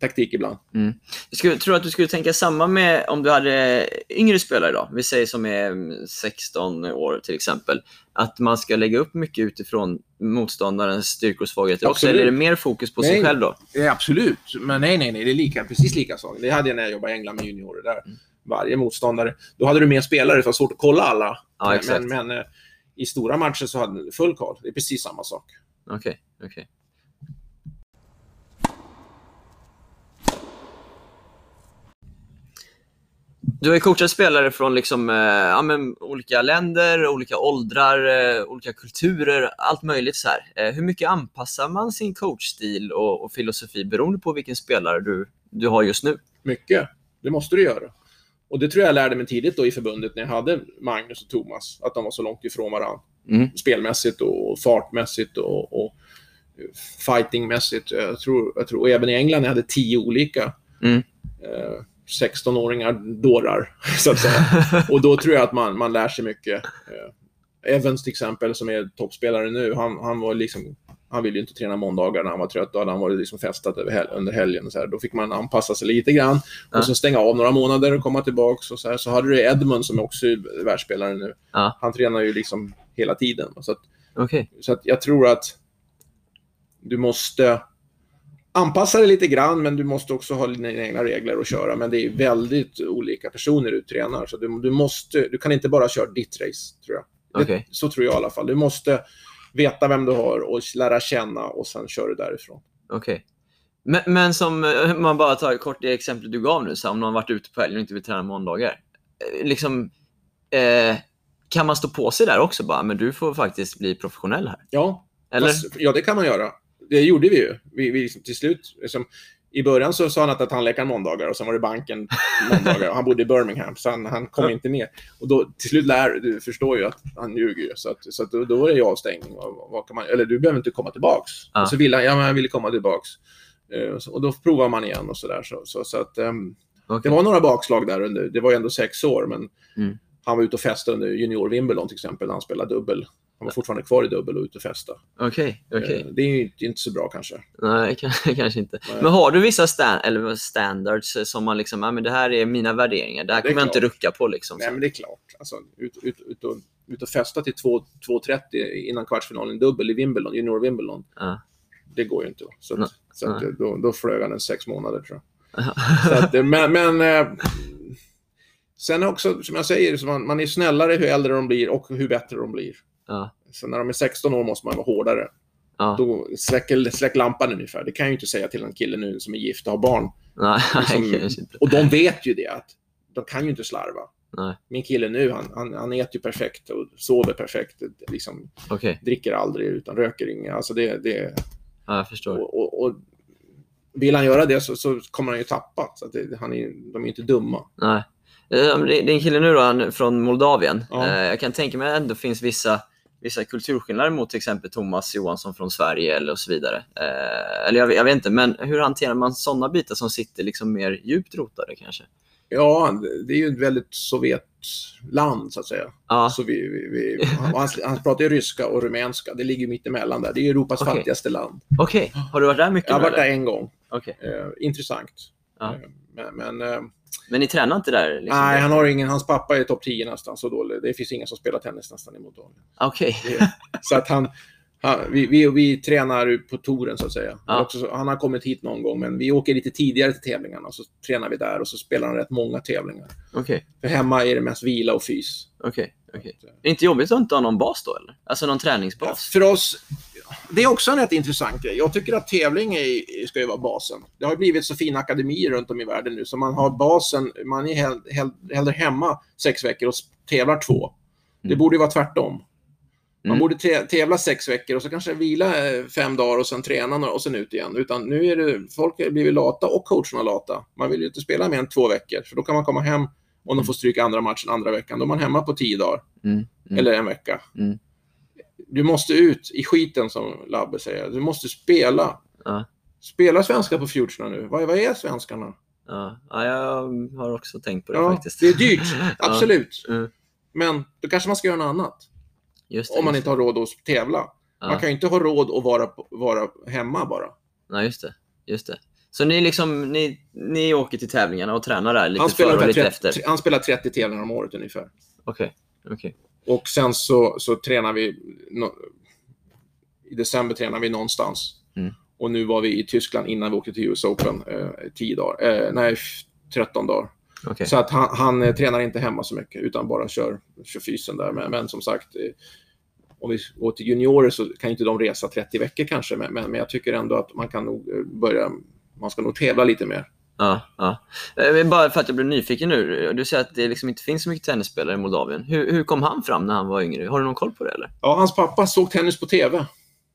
taktik ibland. Jag skulle, tror att du skulle tänka samma med om du hade yngre spelare idag. Vi säger som är mm, 16 år till exempel. Att man ska lägga upp mycket utifrån motståndarens styrkor och svagheter också. Eller är det mer fokus på sig Nej. själv då? Ja, absolut, men nej, nej, nej, det är lika, precis lika sak. Det hade jag när jag jobbade i England med juniorer. Där. Mm. Varje motståndare. Då hade du mer spelare, det var svårt att kolla alla. Ja, men men eh, i stora matcher så hade du full koll. Det är precis samma sak. Okej, okej. Du har ju coachat spelare från liksom, eh, ja, men, olika länder, olika åldrar, eh, olika kulturer, allt möjligt. så här. Eh, hur mycket anpassar man sin coachstil och, och filosofi beroende på vilken spelare du, du har just nu? Mycket. Det måste du göra. Och det tror jag lärde mig tidigt då i förbundet när jag hade Magnus och Thomas. Att de var så långt ifrån varandra. Mm. Spelmässigt och fartmässigt och, och fightingmässigt. Jag tror, jag tror, och även i England jag hade tio olika Mm. Eh, 16-åringar dårar, så att säga. Och då tror jag att man, man lär sig mycket. Eh, Evans till exempel, som är toppspelare nu, han, han var liksom han ville ju inte träna måndagar när han var trött. Då hade han varit liksom festat över hel under helgen. Och så här. Då fick man anpassa sig lite grann. Ja. Och så stänga av några månader och komma tillbaka. Och så, här. så hade du Edmund som också är världsspelare nu. Ja. Han tränar ju liksom hela tiden. Så, att, Okej. så att jag tror att du måste anpassa dig lite grann, men du måste också ha dina egna regler att köra. Men det är väldigt olika personer du tränar. Så du, du, måste, du kan inte bara köra ditt race, tror jag. Det. Så tror jag i alla fall. Du måste veta vem du har och lära känna och sen kör du därifrån. Okej. Men, men som, om man bara tar kort det exempel du gav nu, så om någon varit ute på helgen och inte vill träna måndagar. Eh, Liksom, eh, kan man stå på sig där också bara, men du får faktiskt bli professionell här? Ja, Eller? Fast, ja, det kan man göra. Det gjorde vi ju. Vi, vi liksom, till slut, liksom, I början så sa han att tandläkaren måndagar och sen var det banken måndagar. Han bodde i Birmingham, så han, han kom Ja. inte med. Och då, till slut lär du förstår ju att han ljuger ju. Så, att, så att då, då är det avstängning. Vad, vad kan man, eller du behöver inte komma tillbaks. Ja. Och så ville han, ja men han ville komma tillbaks. Eh, och så- och då provar man igen och sådär. Så, så, så att, ehm, Okej. det var några bakslag där under, det var ju ändå sex år, men Mm. han var ute och festade under junior Wimbledon till exempel, när han spelade dubbel. Han var fortfarande kvar i dubbel och ute och festade. Okej, okej. Eh, Det är ju inte, inte så bra kanske. Nej, kan- kanske inte. Nej. Men har du vissa stand, eller standards eh, som man liksom, ja, men det här är mina värderingar, det här Det kommer jag inte rucka på liksom. Nej, men det är klart. Alltså, ut, ut, ut, och, ut och festa till 2 2.30 innan kvartsfinalen dubbel i Wimbledon, junior Wimbledon. Ja. Det går ju inte. Så, så att, då, då flög han en sex månader tror jag. Att, eh, men men sen också, som jag säger, man, man är snällare hur äldre de blir och hur bättre de blir. Ja. Så när de är 16 år måste man vara hårdare. Ja. Då släcker, släck lampan ungefär. Det kan jag ju inte säga till en kille nu som är gift och har barn. Nej, Liksom-. Och de vet ju det, att de kan ju inte slarva. Nej. Min kille nu, han, han, han äter ju perfekt och sover perfekt. Liksom, Okej, dricker aldrig utan röker inga. Alltså det, det, ja, jag förstår. och, och, och vill han göra det så, så kommer han ju tappa. Så det, han är, de är inte dumma. Nej. Eh, Din kille nu då, han från Moldavien. Ja. Eh, Jag kan tänka mig att det ändå finns vissa, vissa kulturskillnader mot till exempel Thomas Johansson från Sverige eller och så vidare. Eh, Eller jag, vet- jag vet inte, men hur hanterar man sådana bitar som sitter liksom mer djupt rotade kanske? Ja, det är ju ett väldigt Sovjetland så att säga. Ja, Så vi, vi, vi, han, han- pratar ju ryska och rumänska. Det ligger mitt emellan där. Det är Europas Okej. fattigaste land. okej. Har du varit där mycket Jag har varit där en gång. Okej. Eh, intressant. Ja. Eh, men men eh, Men ni tränar inte där? Liksom? nej, han har ingen, hans pappa är topp 10 nästan. Så dålig. Det finns ingen som spelar tennis nästan i Moldavien. Okej. Det- Så att han, han vi, vi, vi tränar på touren så att säga. Ja. Också, så- han har kommit hit någon gång, men vi åker lite tidigare till tävlingarna. Så tränar vi där och så spelar han rätt många tävlingar. Okej. För hemma är det mest vila och fys. Okej. Okej. Är det inte jobbigt att inte ha någon bas då, eller? Alltså någon träningsbas? För oss, det är också en rätt intressant grej. Jag tycker att tävling är, ska ju vara basen. Det har blivit så fina akademier runt om i världen nu, så man har basen, man är hell, hell, hellre hemma sex veckor och tävlar två. Det Mm. borde ju vara tvärtom. Man Mm. borde tä- tävla sex veckor och så kanske vila eh, fem dagar och sen träna och sen ut igen. Utan nu är det, folk har blivit lata och coacherna lata. Man vill ju inte spela mer än två veckor, för då kan man komma hem om de får stryka andra matchen andra veckan. Då är man hemma på tio dagar, Mm. Mm. eller en vecka. Du måste ut i skiten, som Labbe säger. Du måste spela. Ja. Spela svenska på Futurerna nu. Vad, vad är svenskarna? Ja. ja, jag har också tänkt på det faktiskt. det är dyrt, absolut. Men då kanske man ska göra något annat. Just det, Om man inte har råd att tävla. Man kan ju inte ha råd att vara, vara hemma bara. Nej, just det. Just det. Så ni, liksom, ni, ni åker till tävlingarna och tränar där lite Han spelar, före och lite 30, efter? han spelar 30 tävlingar om året ungefär. Okej. okej. Och sen så, så tränar vi... No, I december tränar vi någonstans. Mm. Och nu var vi i Tyskland innan vi åkte till US Open. Eh, 10 dagar. Eh, nej, f- 13 dagar. Okej. Så att han, han eh, tränar inte hemma så mycket, utan bara kör, kör fysen där. Men, men som sagt, eh, om vi går till juniorer så kan inte de resa 30 veckor kanske. Men, men, men jag tycker ändå att man kan nog eh, börja... Man ska nog tävla lite mer. Ja, ja. Eh, Bara för att jag blev nyfiken nu. Du säger att det liksom inte finns så mycket tennisspelare i Moldavien. Hur, hur kom han fram när han var yngre? Har du någon koll på det eller? Ja, hans pappa såg tennis på TV.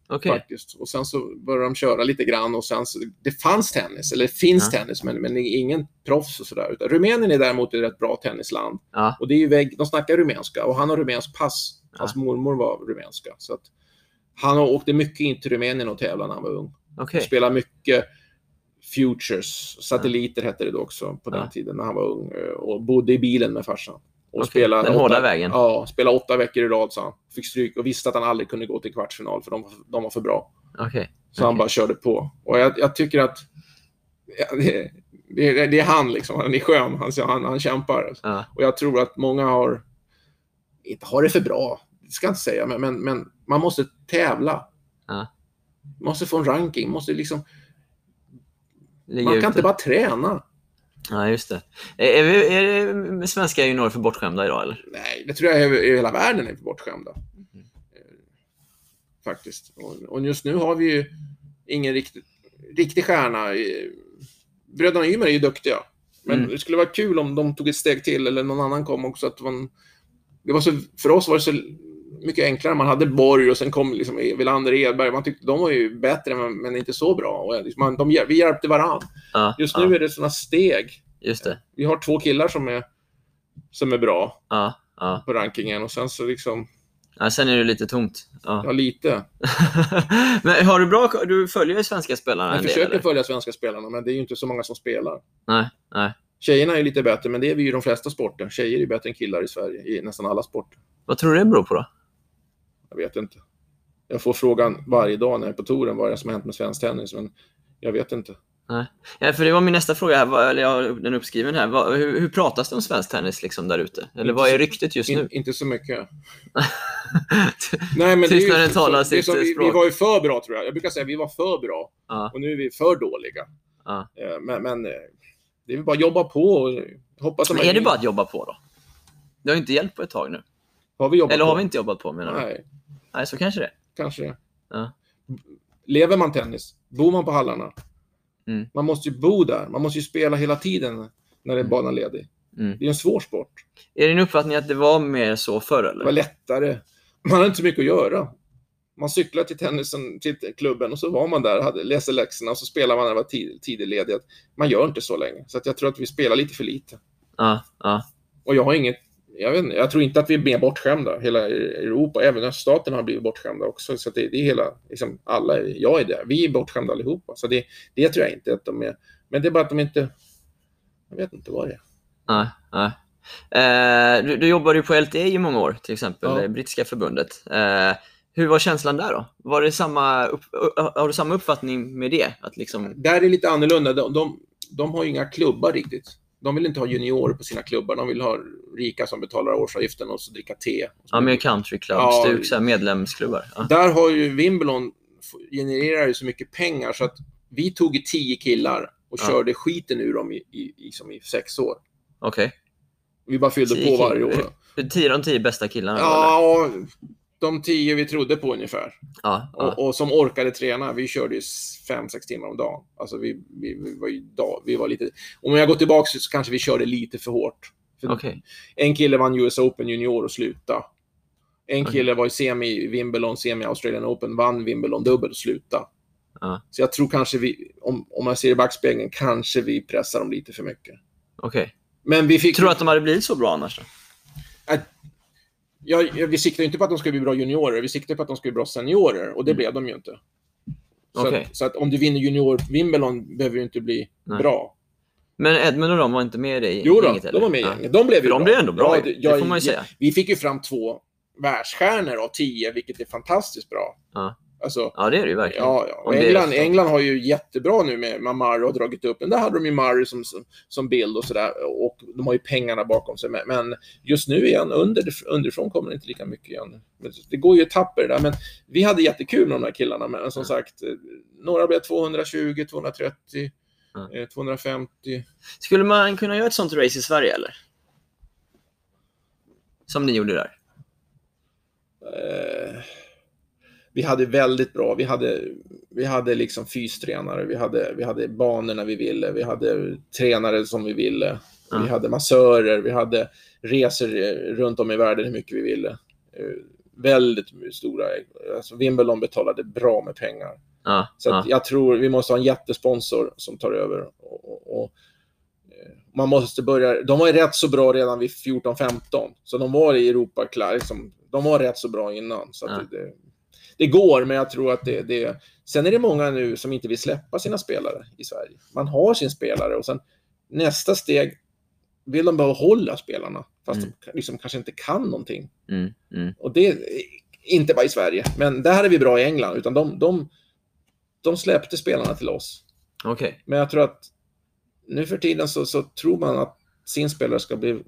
Okej. faktiskt. Och sen så började de köra lite grann och sen så, det fanns tennis, eller finns Ja. tennis, men, men ingen proffs och sådär. Rumänien är däremot ett rätt bra tennisland. Ja. Och det är ju väg, de snackar rumänska och han har rumänsk pass. Hans Ja. mormor var rumänska. Så att han åkte mycket in till Rumänien och tävlade när han var ung. Okej. Spelade mycket Futures, satelliter hette det då också på den Ja. tiden när han var ung. eh, Och bodde i bilen med farsan. Och Okej, spelade den hårda vägen. Ja, spelade åtta veckor i rad sa han. Fick stryk och visste att han aldrig kunde gå till kvartsfinal för de, var- de var för bra. Okej. Så han Okej. bara körde på. Och jag, jag tycker att ja, det, det, det är han liksom. Han är skön. Han, han, han kämpar. Ja. Och jag tror att många har, inte har det för bra, det ska jag inte säga, men, men, men man måste tävla. Ja. Man måste få en ranking. Måste liksom, Ligger man kan ute. inte bara träna. Ja, just det. Är, vi, är svenska juniorer för bortskämda idag eller? Nej, det tror jag över, hela världen är bortskämda. Mm. Faktiskt. Och, och just nu har vi ju ingen riktig, riktig stjärna. Bröderna Ymer är ju duktiga. Men Mm. det skulle vara kul om de tog ett steg till eller någon annan kom också. Att man, det var så, för oss var det så mycket enklare. Man hade Borg och sen kom liksom Wilander Edberg. Man tyckte de var ju bättre men, men inte så bra. Och man, de, vi hjälpte varandra. Ja, Just nu är det sådana steg. Just det. Vi har två killar som är, som är bra ja. på rankingen och sen så liksom, ja. Sen är det lite tomt. Ja. lite. Men har du bra Du följer ju svenska spelarna Jag del, försöker eller? följa svenska spelarna, men det är ju inte så många som spelar. Nej, nej. Tjejerna är ju lite bättre, men det är vi ju i de flesta sporter. Tjejer är ju bättre än killar i Sverige, i nästan alla sporter. Vad tror du det beror på då? Jag vet inte. Jag får frågan varje dag när jag är på touren vad är det som har hänt med svensk tennis, men jag vet inte. Ja, för det var min nästa fråga, här, eller jag har den uppskriven här. Hur, hur pratas det om svensk tennis liksom där ute? Eller Inte vad är ryktet just In, nu? inte så mycket. Nej, men det är ju, Tystnaden talar det är sitt som vi, vi språk. var ju för bra, tror jag. Jag brukar säga att vi var för bra, ja, och nu är vi för dåliga. ja. Eh, Men, men eh, det är bara att jobba på och hoppas att Men man- är det bara att jobba på då? Det har ju inte hjälpt på ett tag nu. Har vi jobbat Eller på? har vi inte jobbat på menar du? Nej, Nej, så kanske det kanske det. Ja. lever man tennis, bor man på hallarna, Mm. man måste ju bo där. Man måste ju spela hela tiden när det är Mm. banan ledig. Mm. Det är en svår sport. Är din uppfattning att det var mer så förr Det eller? var lättare. Man hade inte så mycket att göra. Man cyklade till tennisen, till klubben och så var man där, hade, läste läxorna och så spelade man när det var tid, tidig ledighet. Man gör inte så länge. Så att jag tror att vi spelar lite för lite. Ja, ja. Och jag har inget, jag, vet inte, jag tror inte att vi är mer bortskämda. Hela Europa, även öststaterna har blivit bortskämda också. Så det, det är hela, liksom alla, jag är det. Vi är bortskämda allihopa. Så det, det tror jag inte att de är. Men det är bara att de inte, jag vet inte vad det är. Nej, nej. Eh, du, du jobbade ju på LTA i många år, till exempel, Ja. det brittiska förbundet. Eh, hur var känslan där då? Var det samma upp, har du samma uppfattning med det? Att liksom, Där är det lite annorlunda. De, de, de har ju inga klubbar riktigt. De vill inte ha juniorer på sina klubbar. De vill ha rika som betalar årsavgiften och så dricka te. ja, mer country club, Ja. medlemsklubbar? Ja. Där har ju Wimbledon genererar ju så mycket pengar så att vi tog tio killar och Ja. körde skiten ur dem i, i, i, som i sex år. Okej. Vi bara fyllde Tio på varje år. Tio, de tio bästa killarna? eller? De tio vi trodde på ungefär. ja, ja. Och, och som orkade träna. Vi körde ju s- fem, sex timmar om dagen. Alltså vi, vi, vi var ju dag, vi var lite... Om jag går tillbaka så kanske vi körde lite för hårt. För Okej. En kille vann US Open junior och slutade. En kille var i semi Wimbledon, semi Australian Open, vann Wimbledon dubbel och slutade. Ja. Så jag tror kanske vi, om, om man ser i backspegeln, kanske vi pressar dem lite för mycket. Okej. Men vi fick... Tror du att de hade blivit så bra annars då? Ja, ja, vi siktade inte på att de skulle bli bra juniorer, vi siktade på att de skulle bli bra seniorer och det Mm. blev de ju inte. Så, Okej. att, så att om du vinner junior Wimbledon behöver ju inte bli Nej. bra. Men Edmund och de var inte med i Jo då, gänget, eller? de var med i Ja. gänget. De blev ju de bra. blev ändå bra ju. det- Det får man ju ja, säga. Vi fick ju fram två världsstjärnor av tio, vilket är fantastiskt bra. Ja. Alltså, Ja, det är det ju verkligen. Ja, ja. Och England. England har ju jättebra nu med, Murray och dragit upp den. Där hade de ju Murray som, som, bild och sådär. Och de har ju pengarna bakom sig. Men, men just nu igen, under, underifrån kommer det inte lika mycket igen. Men Det går ju etapper där. Men vi hade jättekul med de här killarna. Men som Ja. sagt, eh, några blev 220, 230, Ja. eh, 250. Skulle man kunna göra ett sånt race i Sverige, eller? Som ni gjorde där? Eh, vi hade väldigt bra, vi hade, vi hade liksom fystränare, vi hade, vi hade banorna vi ville, vi hade tränare som vi ville, Ja. vi hade massörer, vi hade resor eh, runt om i världen hur mycket vi ville. Eh, väldigt stora, alltså Wimbledon betalade bra med pengar. Ja. Så jag tror vi måste ha en jättesponsor som tar över. Och, och, eh, man måste börja, de var ju rätt så bra redan vid 14-15, så de var i Europa liksom, de var rätt så bra innan. Så Ja. det, det går, men jag tror att det, det... Sen är det många nu som inte vill släppa sina spelare i Sverige. Man har sin spelare och sen nästa steg vill de behålla spelarna, fast Mm. de liksom kanske inte kan någonting. Mm, mm. Och det, inte bara i Sverige, men där är vi bra i England, utan de, de, de släppte spelarna till oss. Okej. Men jag tror att nu för tiden så, så tror man att sin spelare ska bli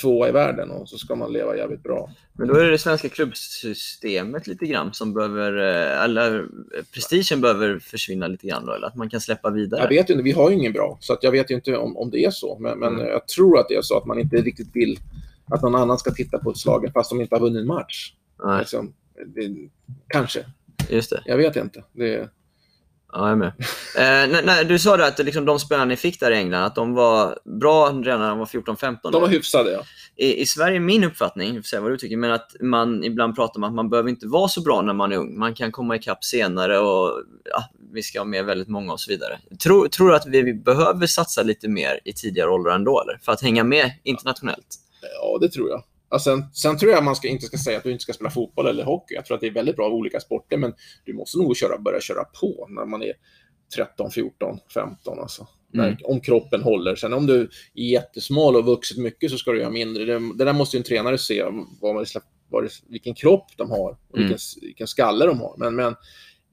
tvåa i världen och så ska man leva jävligt bra. Men då är det det svenska klubbsystemet lite grann som behöver, eh, eller eh, prestigen behöver försvinna lite grann då, eller att man kan släppa vidare. Jag vet inte, vi har ju ingen bra, så jag vet ju inte om, om det är så. Men, men Mm. jag tror att det är så att man inte riktigt vill att någon annan ska titta på ett slag fast de inte har vunnit en match. Liksom, det, kanske, just det. jag vet inte. Det, Ja, jag är med. Eh, när, när, du sa att liksom, de spelarna ni fick där i England, att de var bra redan när de var 14-15 de var hyfsade, ja. I, I Sverige min uppfattning, säga vad du tycker, men att man ibland pratar om att man behöver inte vara så bra när man är ung. Man kan komma ikapp senare och ja, vi ska ha med väldigt många och så vidare. Tror, tror du att vi, vi behöver satsa lite mer i tidigare åldrar ändå, eller? För att hänga med internationellt? Ja, det tror jag. Sen, sen tror jag man ska, inte ska säga att du inte ska spela fotboll eller hockey. Jag tror att det är väldigt bra olika sporter, men du måste nog köra, börja köra på när man är 13, 14, 15. Alltså. Mm. När, om kroppen håller. Sen om du är jättesmal och vuxit mycket så ska du göra mindre. Det, det där måste ju en tränare se, vad man, vad det, vilken kropp de har och Mm. vilken, vilken skalle de har. Men, men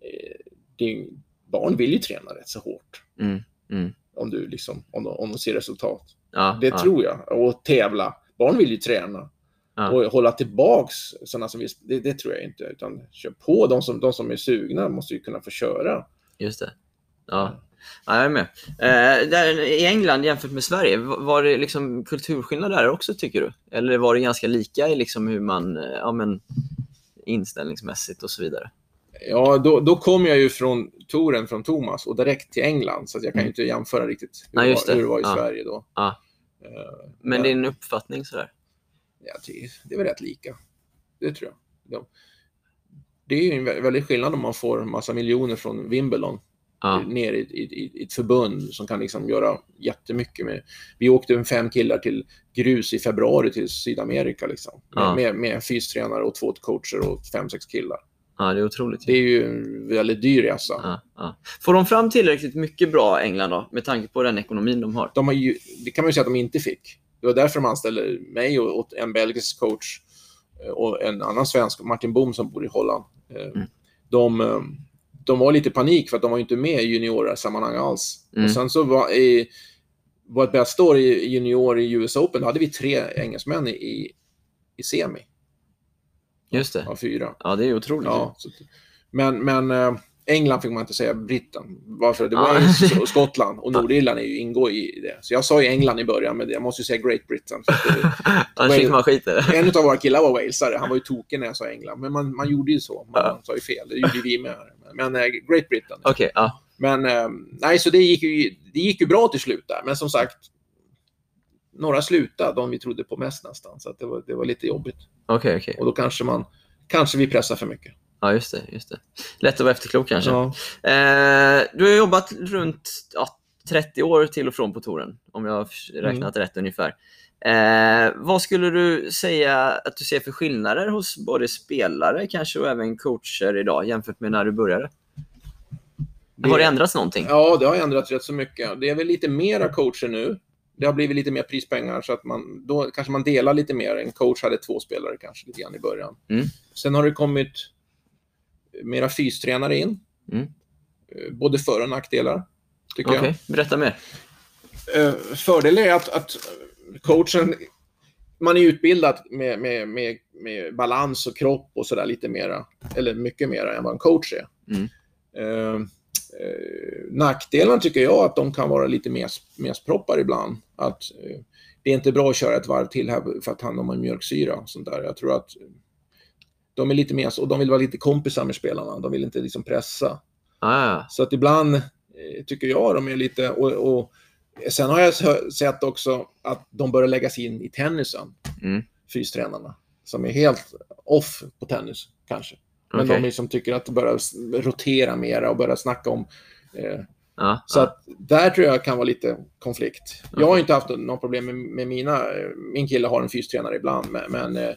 eh, barn vill ju träna rätt så hårt Mm. Mm. om, du liksom, om, de, om de ser resultat. Ja, Det ja, tror jag. Och tävla. Barn vill ju träna. Ja. Och hålla tillbaks sådana som vill, det, det tror jag inte. Utan kör på. De som, de som är sugna måste ju kunna få köra. Just det. Ja. Ja, jag är med. Eh, där, I England jämfört med Sverige, var det liksom kulturskillnad där också tycker du? Eller var det ganska lika i liksom hur man, eh, ja men inställningsmässigt och så vidare? Ja, då, då kom jag ju från touren från Thomas och direkt till England, så att jag kan ju Mm. inte jämföra riktigt hur, Nej, det, var, hur det var i Ja. Sverige då. Ja. Eh, Men din uppfattning sådär? Ja, det, är väl rätt lika. Det tror jag. De, det är ju en vä- väldigt skillnad om man får en massa miljoner från Wimbledon Ja. ner i, i, i, ett förbund som kan liksom göra jättemycket med. Vi åkte fem killar till grus i februari till Sydamerika liksom. Med, Ja. med, med en fystränare och två coacher och fem, sex killar. ja, det är otroligt. Det är ju en väldigt dyr resa. Ja, ja. Får de fram tillräckligt mycket bra England då, med tanke på den ekonomin de har? De har ju, det kan man ju säga att de inte fick. Det var därför de anställde mig och, en belgisk coach eh, och en annan svensk, Martin Bohm, som bor i Holland. Eh, Mm. De, eh, de var lite panik för att de var inte med i juniorsammanhang alls. Mm. Och sen så var i vårt bästa år i junior i US Open, då hade vi tre engelsmän i, i semi Just det. av fyra. Ja, det är otroligt. Ja, så, men men England fick man inte säga britten. Varför? Det var och Skottland och Nordirland är ju, ingår i det. Så jag sa ju England i början, men jag måste ju säga Great Britain. Annars fick man skit en av våra killar var walesare. Han var ju tokig när jag sa England. Men man, man gjorde ju så. Man Ja. sa ju fel. Det gjorde vi med. Men eh, Great Britain. Okej, ja. Men eh, nej, så det gick, ju, det gick ju bra till slut där. Men som sagt, några slutade, de vi trodde på mest nästan. Så det, var, det var lite jobbigt. Okej, okej. Och då kanske man, kanske vi pressar för mycket. Ja, just det, just det. Lätt att vara efterklok kanske. Ja. Eh, du har jobbat runt ja, 30 år till och från på touren, om jag har räknat rätt ungefär. Eh, vad skulle du säga att du ser för skillnader hos både spelare kanske och även coacher idag jämfört med när du började? Har det ändrats någonting? Ja, det har ändrats rätt så mycket. Det är väl lite mera coacher nu. Det har blivit lite mer prispengar så att man, då kanske man delar lite mer. En coach hade två spelare kanske lite grann i början. Mm. Sen har det kommit mera fystränare in. Mm. Eh, Både för och nackdelar, tycker Okej, berätta mer. jag. Eh, Fördelen är att, att coachen, man är utbildad med, med, med, med balans och kropp och sådär lite mera, eller mycket mera än vad en coach är. Mm. Eh, eh, nackdelen tycker jag att de kan vara lite mer, mer proppar ibland. Att eh, det är inte bra att köra ett varv till här för att han har mjölksyra och sånt där. Jag tror att de är lite mer, och de vill vara lite kompisar med spelarna. De vill inte liksom pressa. Ah. Så att ibland eh, tycker jag de är lite, och, och sen har jag sett också att de börjar lägga sig in i tennisen, Mm. fystränarna, som är helt off på tennis kanske. Men Okej. de är som tycker att det börjar rotera mera och börja snacka om eh, Ja, så ja. att där tror jag kan vara lite konflikt. Jag har inte haft något problem med, med mina... eh, Min kille har en fystränare ibland, men, men eh,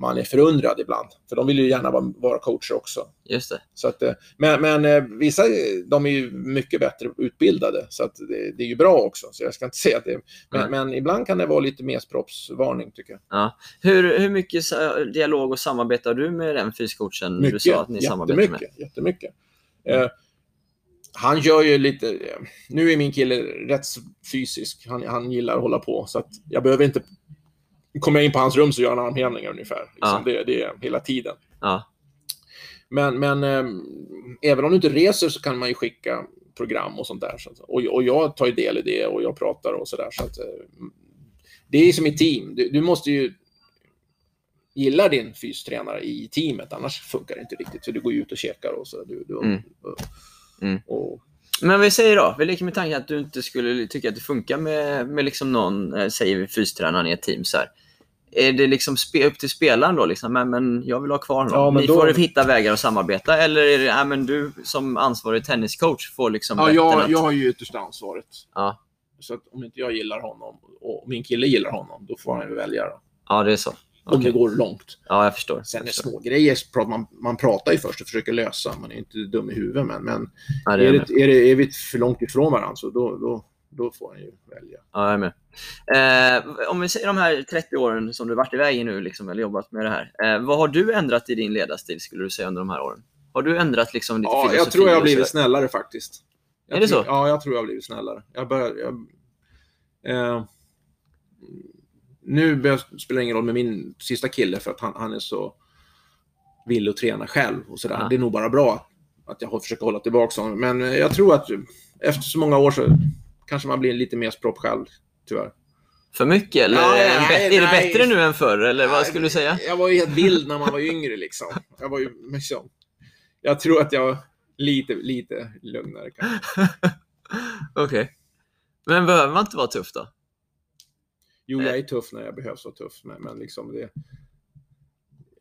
man är förundrad ibland. För de vill ju gärna vara, vara coacher också. Just det. Så att, eh, men men eh, vissa de är ju mycket bättre utbildade, så att det, det är ju bra också. Så jag ska inte säga att det men, Nej. men ibland kan det vara lite mesproppsvarning, tycker jag. Ja. Hur, hur mycket dialog och samarbete har du med den fyscoachen? Du sa att ni samarbetar med. jättemycket. jättemycket. Eh, han gör ju lite... eh, Nu är min kille rätt fysisk. Han, han gillar att hålla på, så att jag behöver inte... Kommer jag in på hans rum så gör han armhävningar ungefär. Liksom. Det, det är hela tiden. Ja. Men, men eh, även om du inte reser så kan man ju skicka program och sånt där. Så att, och, och jag tar ju del i det och jag pratar och sådär. Så att, eh, det är som i team. Du, du måste ju gilla din fystränare i teamet, annars funkar det inte riktigt. För du går ju ut och käkar och så. Du, du, Mm. och, Mm. och, Men vi säger då, vi leker med tanken att du inte skulle tycka att det funkar med, med liksom någon, eh, säger vi fystränaren i ett team så här. Är det liksom upp till spelaren då? Liksom, men, men jag vill ha kvar honom. Ja, Ni då- får hitta vägar att samarbeta. Eller är det, ja, men du som ansvarig tenniscoach får liksom ja, jag, att... jag har ju yttersta ansvaret. Ja. Så att om inte jag gillar honom och min kille gillar honom, då får han ju välja. Då. ja, det är så. Om det går långt. Ja, jag förstår. Sen är Jag förstår. små grejer, man, man pratar ju först och försöker lösa. Man är inte dum i huvudet, men, men Ja, det är är, det, är, det, är vi för långt ifrån varandra så då, då, då får han ju välja. Ja, jag är med. Eh, om vi säger de här 30 åren som du varit iväg i nu, liksom, eller jobbat med det här. Eh, vad har du ändrat i din ledarstil, skulle du säga, under de här åren? Har du ändrat liksom lite Ja, jag tror jag har blivit snällare faktiskt. Jag Är det tror, så? Ja, jag tror jag har blivit snällare. Jag börjar... Jag, eh, nu börjar, spelar det ingen roll med min sista kille för att han, han är så villig att träna själv och sådär. Ja. Det är nog bara bra att jag försöker hålla tillbaka honom. Men jag tror att efter så många år så kanske man blir lite mer spropp själv, tyvärr. För mycket? Eller Ja, är, det nej, bättre, är det nej. bättre nu än förr? Eller vad skulle du säga? Jag var ju helt vild när man var yngre liksom. Jag var ju liksom... jag tror att jag lite, lite lugnare kanske. Okej. Men behöver man inte vara tuff då? Jo, jag är tuff när jag behövs vara tuff, men, men liksom det...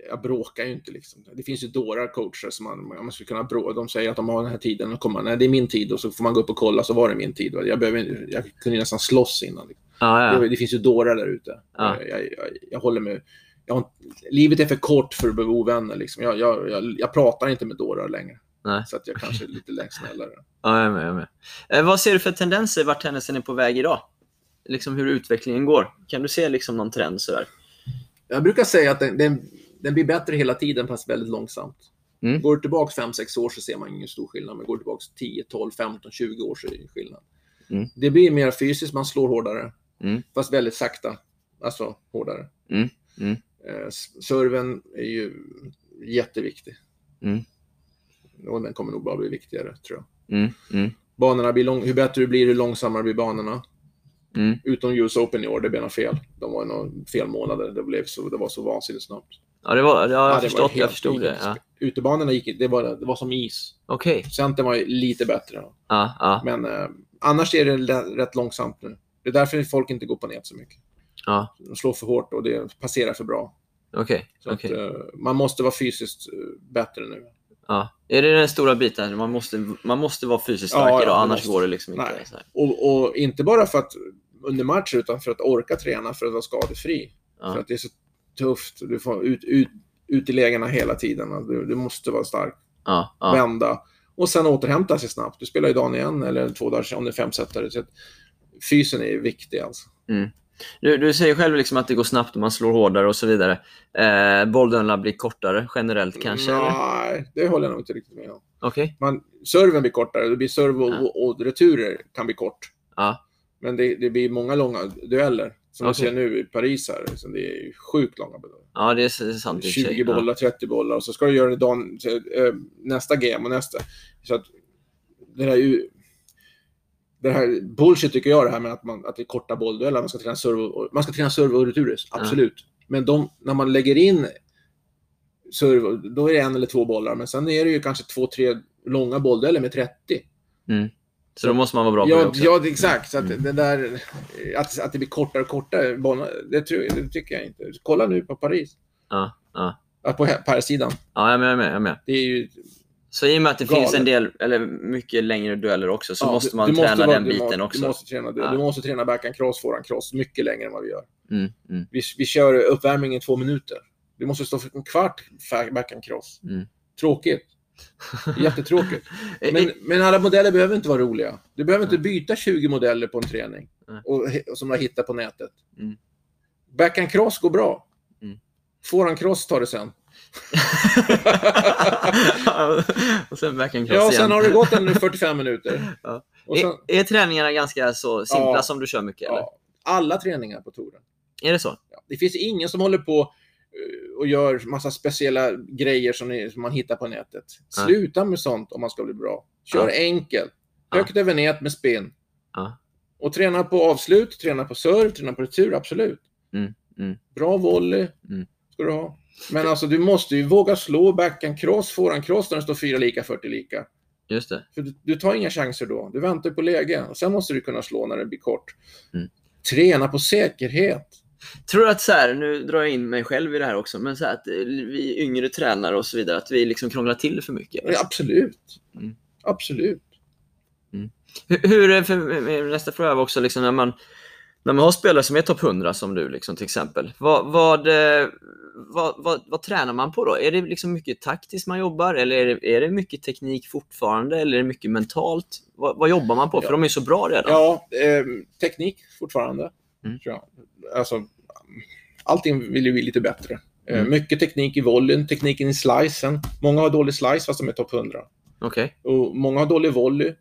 Jag bråkar ju inte liksom. Det finns ju dårar coacher som man, man skulle kunna bråka. De säger att de har den här tiden och kommer nej det är min tid och så får man gå upp och kolla så var det min tid. Jag, behöver, jag kunde ju nästan slåss innan. Liksom. Ja. Det, det finns ju dårar där ute. Ja. Jag, jag, jag håller med. Jag livet är för kort för att bli ovänner. Liksom. Jag, jag, jag, jag pratar inte med dårar längre. Nej. Så att jag kanske är lite snällare. Ja, jag är med. Jag med. Eh, vad ser du för tendenser vart tennisen är på väg idag? Liksom hur utvecklingen går. Kan du se liksom någon trend sådär? Jag brukar säga att den, den, den blir bättre hela tiden, fast väldigt långsamt. Mm. Går du tillbaka 5-6 år så ser man ingen stor skillnad, men går du tillbaka 10, 12, 15, 20 år så är det skillnad. Mm. Det blir mer fysiskt, man slår hårdare, Mm. fast väldigt sakta. Alltså hårdare. Mm. Mm. Eh, serven är ju jätteviktig. Mm. Och den kommer nog bara bli viktigare, tror jag. Mm. Mm. Banorna blir lång, hur bättre du blir, hur långsammare blir banorna. Mm. Utom US Open i år, det blev något fel. De var ju några fel månader. Det, blev så, det var så vansinnigt snabbt. Ja, det var, ja, jag, Ja, förstått, jag förstod det. Ja. Utebanorna gick, det var, det var som is. Okej. Centern var ju lite bättre. Då. Ja, ja, Men eh, annars är det rätt långsamt nu. Det är därför folk inte går på nät så mycket. ja. De slår för hårt och det passerar för bra. Okej. Okej. att, eh, man måste vara fysiskt eh, bättre nu. Ja. Är det den stora biten? Man måste, man måste vara fysiskt stark ja, idag, annars måste. går det liksom inte. Och, och inte bara för att under match, utan för att orka träna för att vara skadefri. För att det är så tufft. Du får ut, ut, lägena hela tiden. Du, du måste vara stark. Ja, ja. vända och sen återhämta sig snabbt. Du spelar ju dagen igen eller två dagar om det är femsetare. Så fysen är viktig alltså. Du, du säger själv liksom att det går snabbt och man slår hårdare och så vidare. Eh, Bollarna blir kortare generellt kanske? eller? Nej, det håller jag nog inte riktigt med om. Man, serven blir kortare, det blir serv och, Ja. och, och returer kan bli kort. Ja. Men det, det blir många långa dueller. Som Okej. du ser nu i Paris här. Så det är sjukt långa dueller. ja, det är sant i och för sig. 20 bollar, 30 bollar och så ska du göra det dagen, eh, nästa game och nästa. Så att det här, ju- det här bullshit tycker jag det här med att, man, att det är korta bolldueller, man ska träna serve man ska träna serve och returer, absolut. Men de, när man lägger in serve, då är det en eller två bollar, men sen är det ju kanske två, tre långa bolldueller med 30. Ja. Mm. Så då måste man vara bra på det Ja, också? ja exakt. Så att Mm. det där, att, att det blir kortare och kortare bollar, det, tror, det tycker jag inte. Kolla nu på Paris, Ja, ja. På här- på här sidan. ja jag är med. Jag är med, jag är med. Det är ju Så i och med att det Galet. finns en del, eller mycket längre dueller också, så Ja, måste du- man du träna vara- den du biten må- också. Du måste träna, du, Ja. du måste träna backhand cross, forehand cross mycket längre än vad vi gör. Mm, mm, Vi, vi kör uppvärmning i två minuter. Du måste stå för en kvart backhand cross. Mm. Tråkigt. Jättetråkigt. Eh, Men, eh, men alla modeller behöver inte vara roliga. Du behöver inte byta 20 modeller på en träning och, he- som du har hittat på nätet. Mm. Backhand cross går bra. Mm. Forehand cross tar det sen. och sen backhand cross Ja, sen har det gått en 45 minuter. Ja. Och sen, är, är träningarna ganska så simpla Ja. som du kör mycket? Eller? ja, alla träningar på touren. Är det så? Ja, det finns ingen som håller på och gör massa speciella grejer som, ni, som man hittar på nätet. Nej. Sluta med sånt om man ska bli bra. Kör Ja. enkelt. Ja. Högt över nät med spinn. Ja. Och träna på avslut, träna på serve, träna på retur, absolut. Mm, mm. Bra volley Mm. ska du ha. Men alltså du måste ju våga slå backhand cross, forehand cross när det står 4 lika, 40 lika. Just det. För du, du tar inga chanser då. Du väntar på läge. Och sen måste du kunna slå när det blir kort. Mm. Träna på säkerhet. Tror att så här, nu drar jag in mig själv i det här också, men så här att eh, vi yngre tränare och så vidare, att vi liksom krånglar till det för mycket? Ja, absolut. Mm. Absolut. Hur, hur är- för, nästa fråga var också liksom när man, när man har spelare som är topp 100 som du liksom, till exempel. Vad, vad, eh, vad, vad, vad tränar man på då? Är det liksom mycket taktiskt man jobbar eller är det, är det mycket teknik fortfarande eller är det mycket mentalt? Vad, vad jobbar man på? För Ja. de är så bra redan. Ja, eh, teknik fortfarande. Mm. Alltså, allting vill ju bli lite bättre. Eh, Mm. mycket teknik i volleyn, tekniken i slicen. Många har dålig slice fast de är topp 100. Okej. Och många har dålig volley.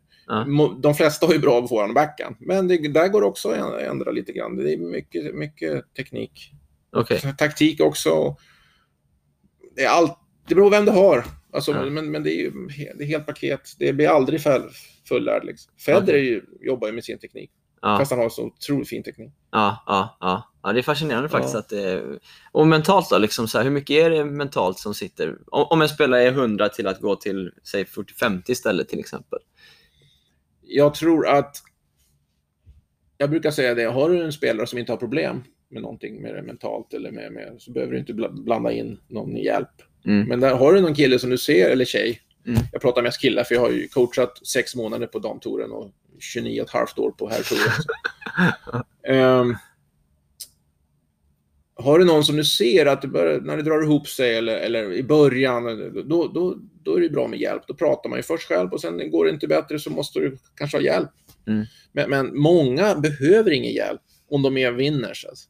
Mo- De flesta har ju bra forehand och backhand. Men det, där går det också att ändra lite grann. Det är mycket, mycket teknik. Okej. Taktik också. Det, är allt, det beror på vem du har. Alltså, Ja. Men, men det är ju det är helt paket. Det blir aldrig full, fullärd. Liksom. Federer ju- jobbar ju med sin teknik. Ja, Fast han har så otroligt fin teknik. ja, ja, ja. ja det är fascinerande faktiskt. Ja. Att det, och mentalt då, liksom så här, hur mycket är det mentalt som sitter? Om, om en spelare är 100 till att gå till, säg 40-50 istället till exempel. Jag tror att... Jag brukar säga det, har du en spelare som inte har problem med någonting med det mentalt eller med, med så behöver du inte bla- blanda in någon hjälp. Mm. Men där har du någon kille som du ser, eller tjej, Mm. jag pratar mest killar för jag har ju coachat sex månader på damtouren och 29 och ett halvt år på herrtouren. så. Ehm, har du någon som du ser att det börjar, när det drar ihop sig eller, eller i början, då, då, då är det bra med hjälp. Då pratar man ju först själv och sen går det inte bättre så måste du kanske ha hjälp. Mm. Men, men många behöver ingen hjälp om de är winners. Alltså.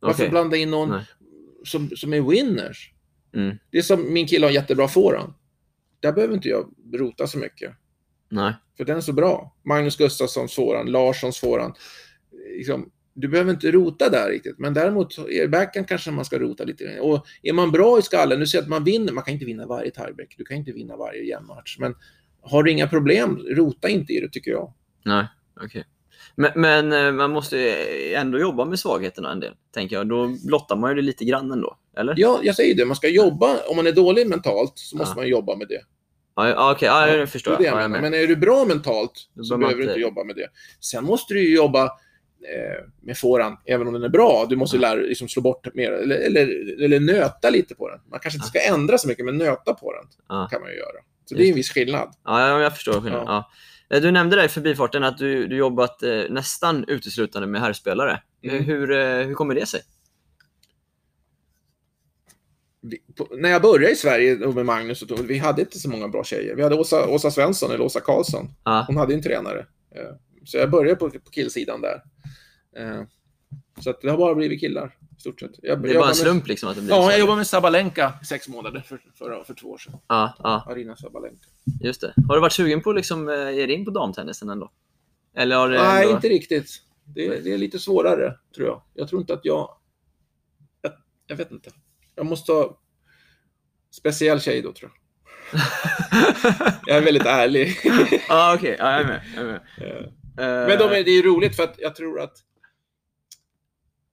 Varför blanda in någon Nej. som, som är winners? Mm. Det är som min kille har jättebra forehand. Där behöver inte jag rota så mycket. Nej. För den är så bra. Magnus Gustafssons forehand, Larssons forehand. Liksom, du behöver inte rota där riktigt. Men däremot, i backhand kanske man ska rota lite. Och är man bra i skallen, du ser att man vinner. Man kan inte vinna varje tiebreak. Du kan inte vinna varje jämn match. Men har du inga problem, rota inte i det tycker jag. Nej, okej. Men, men eh, man måste ju ändå jobba med svagheterna en del, tänker jag. Då blottar man ju det lite grann ändå, eller? Ja, jag säger det. Man ska jobba. Om man är dålig mentalt så måste Ja. man jobba med det. Ja, ja, okej, ja, det förstår det är det jag. jag Ja, jag menar. Men är du bra mentalt så behöver du inte- inte jobba med det. Sen måste du ju jobba eh, med fåran, även om den är bra. Du måste lära liksom, slå bort mer, eller, eller, eller nöta lite på den. Man kanske inte ska ändra så mycket, men nöta på den Ja. kan man ju göra. Så Just det är en viss skillnad. Ja, ja, jag förstår skillnaden. Ja. Eh, Du nämnde där i förbifarten att du, du jobbat eh, nästan uteslutande med herrspelare. Mm. Hur, eh, hur kommer det sig? Vi, på, när jag började i Sverige med Magnus, och då, vi hade inte så många bra tjejer. Vi hade Åsa, Åsa Svensson, eller Åsa Karlsson. Ja, Hon hade en tränare. Eh, så jag började på, på killsidan där. Eh, så att det har bara blivit killar, i stort sett. Jag, det är bara en med- slump liksom att det blir Ja, så. jag jobbade med Sabalenka i sex månader för, för, för två år sedan. Ja, ja, Arina Sabalenka. just det. Har du varit sugen på att liksom, eh, ge dig in på damtennisen ändå? Eller har det Nej, ändå... inte riktigt. Det, det är lite svårare, tror jag. Jag tror inte att jag... Jag, jag vet inte. Jag måste ha... Speciell tjej då, tror jag. Jag är väldigt ärlig. Ja, okej. Ja, jag är med. Jag är med. Eh, Men de är, det är roligt för att jag tror att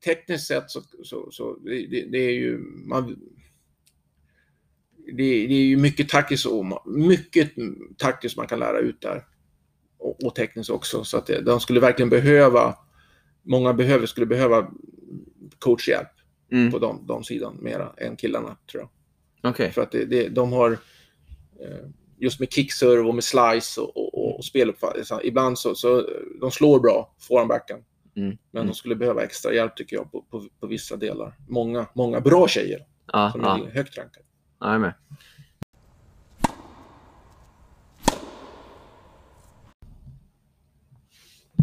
tekniskt sett så, så, så det, det, är ju man, det, det är ju mycket taktiskt och mycket taktiskt man kan lära ut där. Och, och tekniskt också. Så att det, de skulle verkligen behöva, många behöver, skulle behöva coachhjälp mm, på de, de sidan mera än killarna tror jag. Okej. För att det, det, de har eh, just med kickserve och med slice och, och, och speluppfattning. Ibland så, så de slår bra, forehandbacken. Mm, Men mm. de skulle behöva extra hjälp tycker jag på, på, på vissa delar. Många, många bra tjejer Ja, som ja, är högt rankade. ja, jag är med.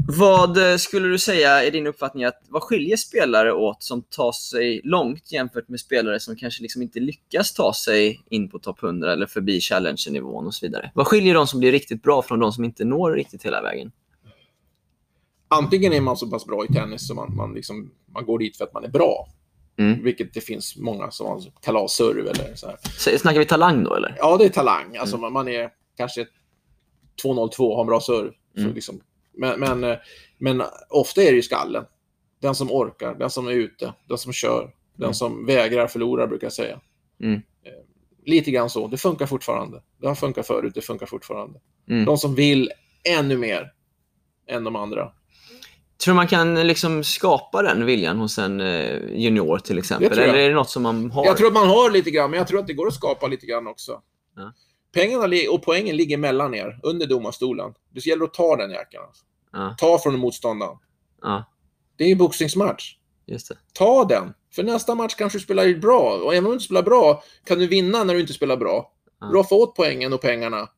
Vad eh, skulle du säga är din uppfattning att vad skiljer spelare åt som tar sig långt jämfört med spelare som kanske liksom inte lyckas ta sig in på topp 100 eller förbi challenge-nivån och så vidare? Vad skiljer de som blir riktigt bra från de som inte når riktigt hela vägen? Antingen är man så pass bra i tennis så man, man, liksom, man går dit för att man är bra. Mm. Vilket det finns många som har kalasserve eller så här. Så, snackar vi talang då eller? Ja, det är talang. Alltså man, man är kanske 2,02 har en bra serve. Så Mm. liksom, men, men, eh, men ofta är det ju skallen. Den som orkar, den som är ute, den som kör, den Mm. som vägrar förlorar brukar jag säga. Mm. Eh, Lite grann så. Det funkar fortfarande. Det har funkat förut, det funkar fortfarande. Mm. De som vill ännu mer än de andra. Tror du man kan liksom skapa den viljan hos en eh, junior till exempel? Eller är det något som man har? Jag tror att man har lite grann, men jag tror att det går att skapa lite grann också. Ja. Pengarna och poängen ligger mellan er, under domarstolen. Det gäller att ta den jäkeln. Alltså. Ja, Ta från motståndaren. ja, Det är ju boxningsmatch. Ta den. För nästa match kanske du spelar bra. Och även om du inte spelar bra kan du vinna när du inte spelar bra. Ja. Roffa åt poängen och pengarna.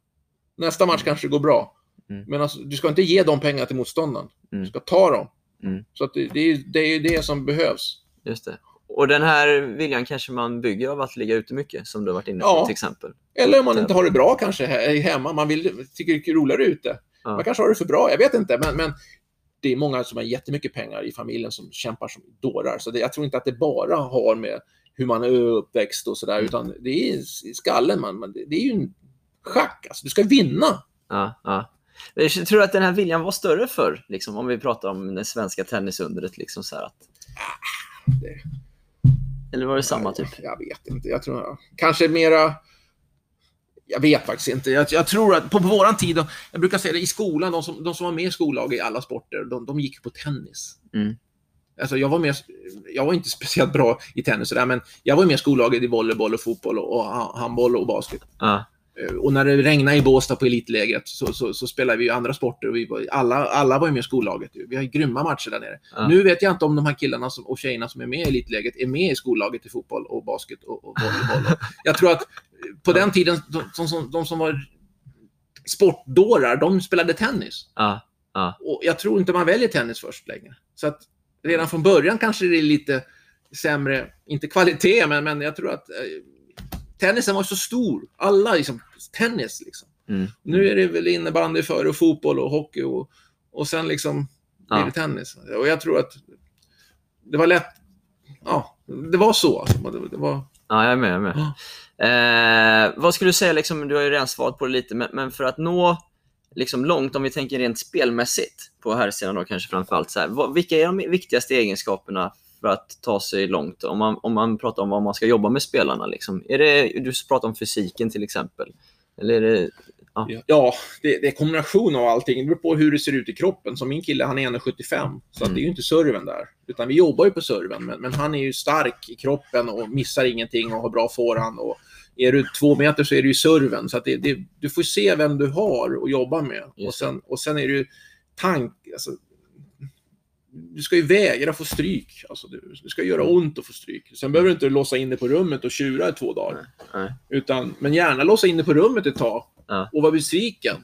Nästa match kanske det går bra. Mm. Men alltså, du ska inte ge de pengarna till motståndaren. Mm. Du ska ta dem. Mm. Så det, det, är, det är det som behövs. Just det. Och den här viljan kanske man bygger av att ligga ute mycket, som du har varit inne på Ja. till exempel. Eller om man inte har det bra kanske he- hemma. Man vill, tycker det är roligare ute. Ja. Man kanske har det för bra. Jag vet inte. Men, men det är många som har jättemycket pengar i familjen som kämpar som dårar. Så det, jag tror inte att det bara har med hur man är uppväxt och sådär. Utan det är i skallen. Man, man, det är ju en schack. Alltså, du ska vinna. Ja, ja. Jag tror att den här viljan var större förr, liksom, om vi pratar om det svenska tennisundret. Liksom, så att... det... Eller var det samma typ? Jag vet inte. Jag tror kanske mera... Jag vet faktiskt inte. Jag, jag tror att på, på våran tid, jag brukar säga det i skolan, de som, de som var med i skollaget i alla sporter, de, de gick på tennis. Mm. Alltså jag, var med, jag var inte speciellt bra i tennis, där, men jag var med i skollaget i volleyboll och fotboll och, handboll och basket. Ja. Eh, Och när det regnade i Båstad på elitlägret så, så, så spelade vi ju andra sporter. Och vi var, alla, alla var med i skollaget. Vi har grymma matcher där nere. Ja. Nu vet jag inte om de här killarna som, och tjejerna som är med i elitläget är med i skollaget i fotboll och basket och, och volleyboll. Jag tror att på den tiden, de, de, som, de som var sportdårar, de spelade tennis. Ja. Och jag tror inte man väljer tennis först längre. Så att redan från början kanske det är lite sämre, inte kvalitet, men, men jag tror att eh, tennisen var så stor. Alla liksom, tennis liksom. Mm. Nu är det väl innebandy före och fotboll och hockey och, och sen liksom blir Ja. det tennis. Och jag tror att det var lätt, ja, det var så. Alltså. Det, det var, Ja, jag är med. Jag är med. Eh, vad skulle du säga, liksom, du har ju redan svarat på det lite, men, men för att nå liksom, långt, om vi tänker rent spelmässigt på här sidan då kanske framförallt, så här, vilka är de viktigaste egenskaperna för att ta sig långt? Om man, om man pratar om vad man ska jobba med spelarna. Liksom. Är det, du pratar om fysiken till exempel. Eller är det... ja, ja det, det är kombination av allting. Det beror på hur det ser ut i kroppen. Som min kille, han är 1,75. Så Mm. det är ju inte serven där. Utan vi jobbar ju på serven. Men, men han är ju stark i kroppen och missar ingenting och har bra forehand. Och är du två meter så är det ju serven. Så det, det, du får se vem du har att jobba med. Just Och sen, och sen är det ju tank... Alltså, du ska ju vägra få stryk. Alltså, du, det ska göra ont att få stryk. Sen behöver du inte låsa in dig på rummet och tjura i två dagar. Nej. Utan, men gärna låsa in dig på rummet ett tag Ja. och vara besviken.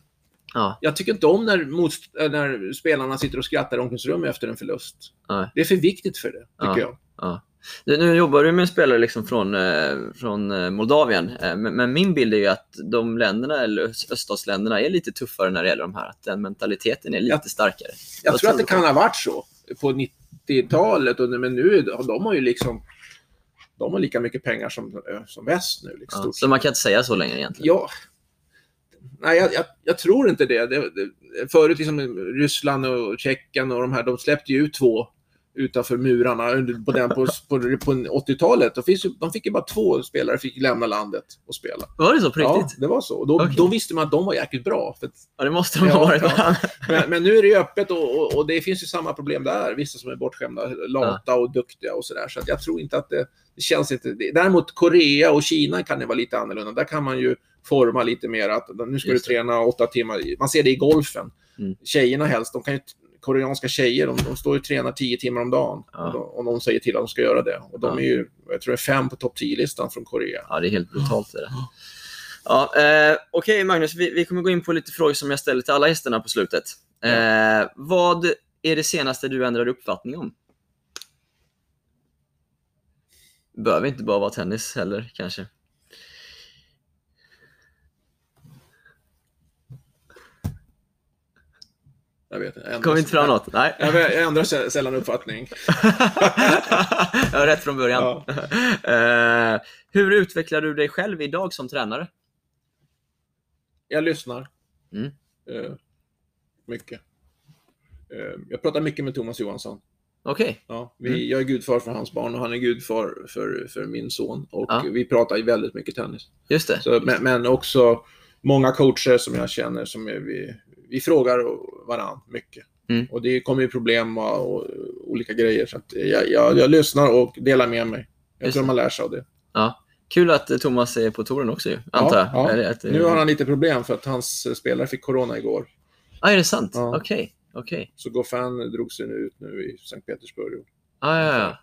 Ja. Jag tycker inte om när, motst- äh, när spelarna sitter och skrattar i omklädningsrummet efter en förlust. Nej. Det är för viktigt för det, tycker jag. Ja. Du, nu jobbar du med spelare liksom från, eh, från eh, Moldavien, eh, men, men min bild är ju att de länderna, eller öst- öststatsländerna, är lite tuffare när det gäller de här. Att den mentaliteten är lite Ja. starkare. Jag Vad tror att det kan ha varit så på 90-talet, och- men nu de har ju liksom de har lika mycket pengar som, äh, som väst nu. Liksom, Ja, så man kan inte säga så längre egentligen. Ja. Nej, jag, jag, jag tror inte det. det, det förut, liksom, Ryssland och Tjeckien och de här, de släppte ju ut två utanför murarna under- på, den, på, på, på 80-talet. De, finns ju, de fick ju bara två spelare fick lämna landet och spela. Var det så på Ja, riktigt? det var så. Och då, Okej. då visste man att de var jäkligt bra. För att, Ja, det måste de Ja, ha varit. ja. men, men nu är det ju öppet och, och, och det finns ju samma problem där. Vissa som är bortskämda, lata och duktiga och sådär. Så att jag tror inte att det, det känns inte... Däremot Korea och Kina kan det vara lite annorlunda. Där kan man ju forma lite mer att nu ska Just du träna åtta timmar. Man ser det i golfen. Mm. Tjejerna helst, de kan ju, koreanska tjejer, de, de står ju och tränar tio timmar om dagen. Ja. Och, de, och de säger till att de ska göra det. Och de Ja. är ju, jag tror det är fem på topp 10-listan från Korea. Ja, det är helt brutalt. Det. Ja, eh, Okej Magnus, vi, vi kommer gå in på lite frågor som jag ställer till alla gästerna på slutet. Eh, vad är det senaste du ändrade uppfattning om? Behöver inte bara vara tennis heller kanske. Jag vet inte. jag Kom inte fram något? Nej. Jag, jag ändrar sä- sällan uppfattning. jag har rätt från början. Ja. Eh, hur utvecklar du dig själv idag som tränare? Jag lyssnar. Mm. Eh, mycket. Eh, jag pratar mycket med Thomas Johansson. Okej. Ja, vi, Mm. Jag är gudfar för hans barn och han är gudfar för, för min son. Och Ja. vi pratar väldigt mycket tennis. Just det. Så, men, men också många coacher som jag känner som är, vi, vi frågar varandra mycket. Mm. Och det kommer ju problem och, olika grejer. Så jag, jag, jag lyssnar och delar med mig. Jag Just tror man lär sig av det. Ja. Kul att Thomas är på touren också antar jag. Ja, ja. att, eh, Nu har han lite problem för att hans spelare fick corona igår. Ah, är det sant? Ja. Okej. Okej. Så Goffin drog sig nu ut nu i Sankt Petersburg. Ah, ja, ja.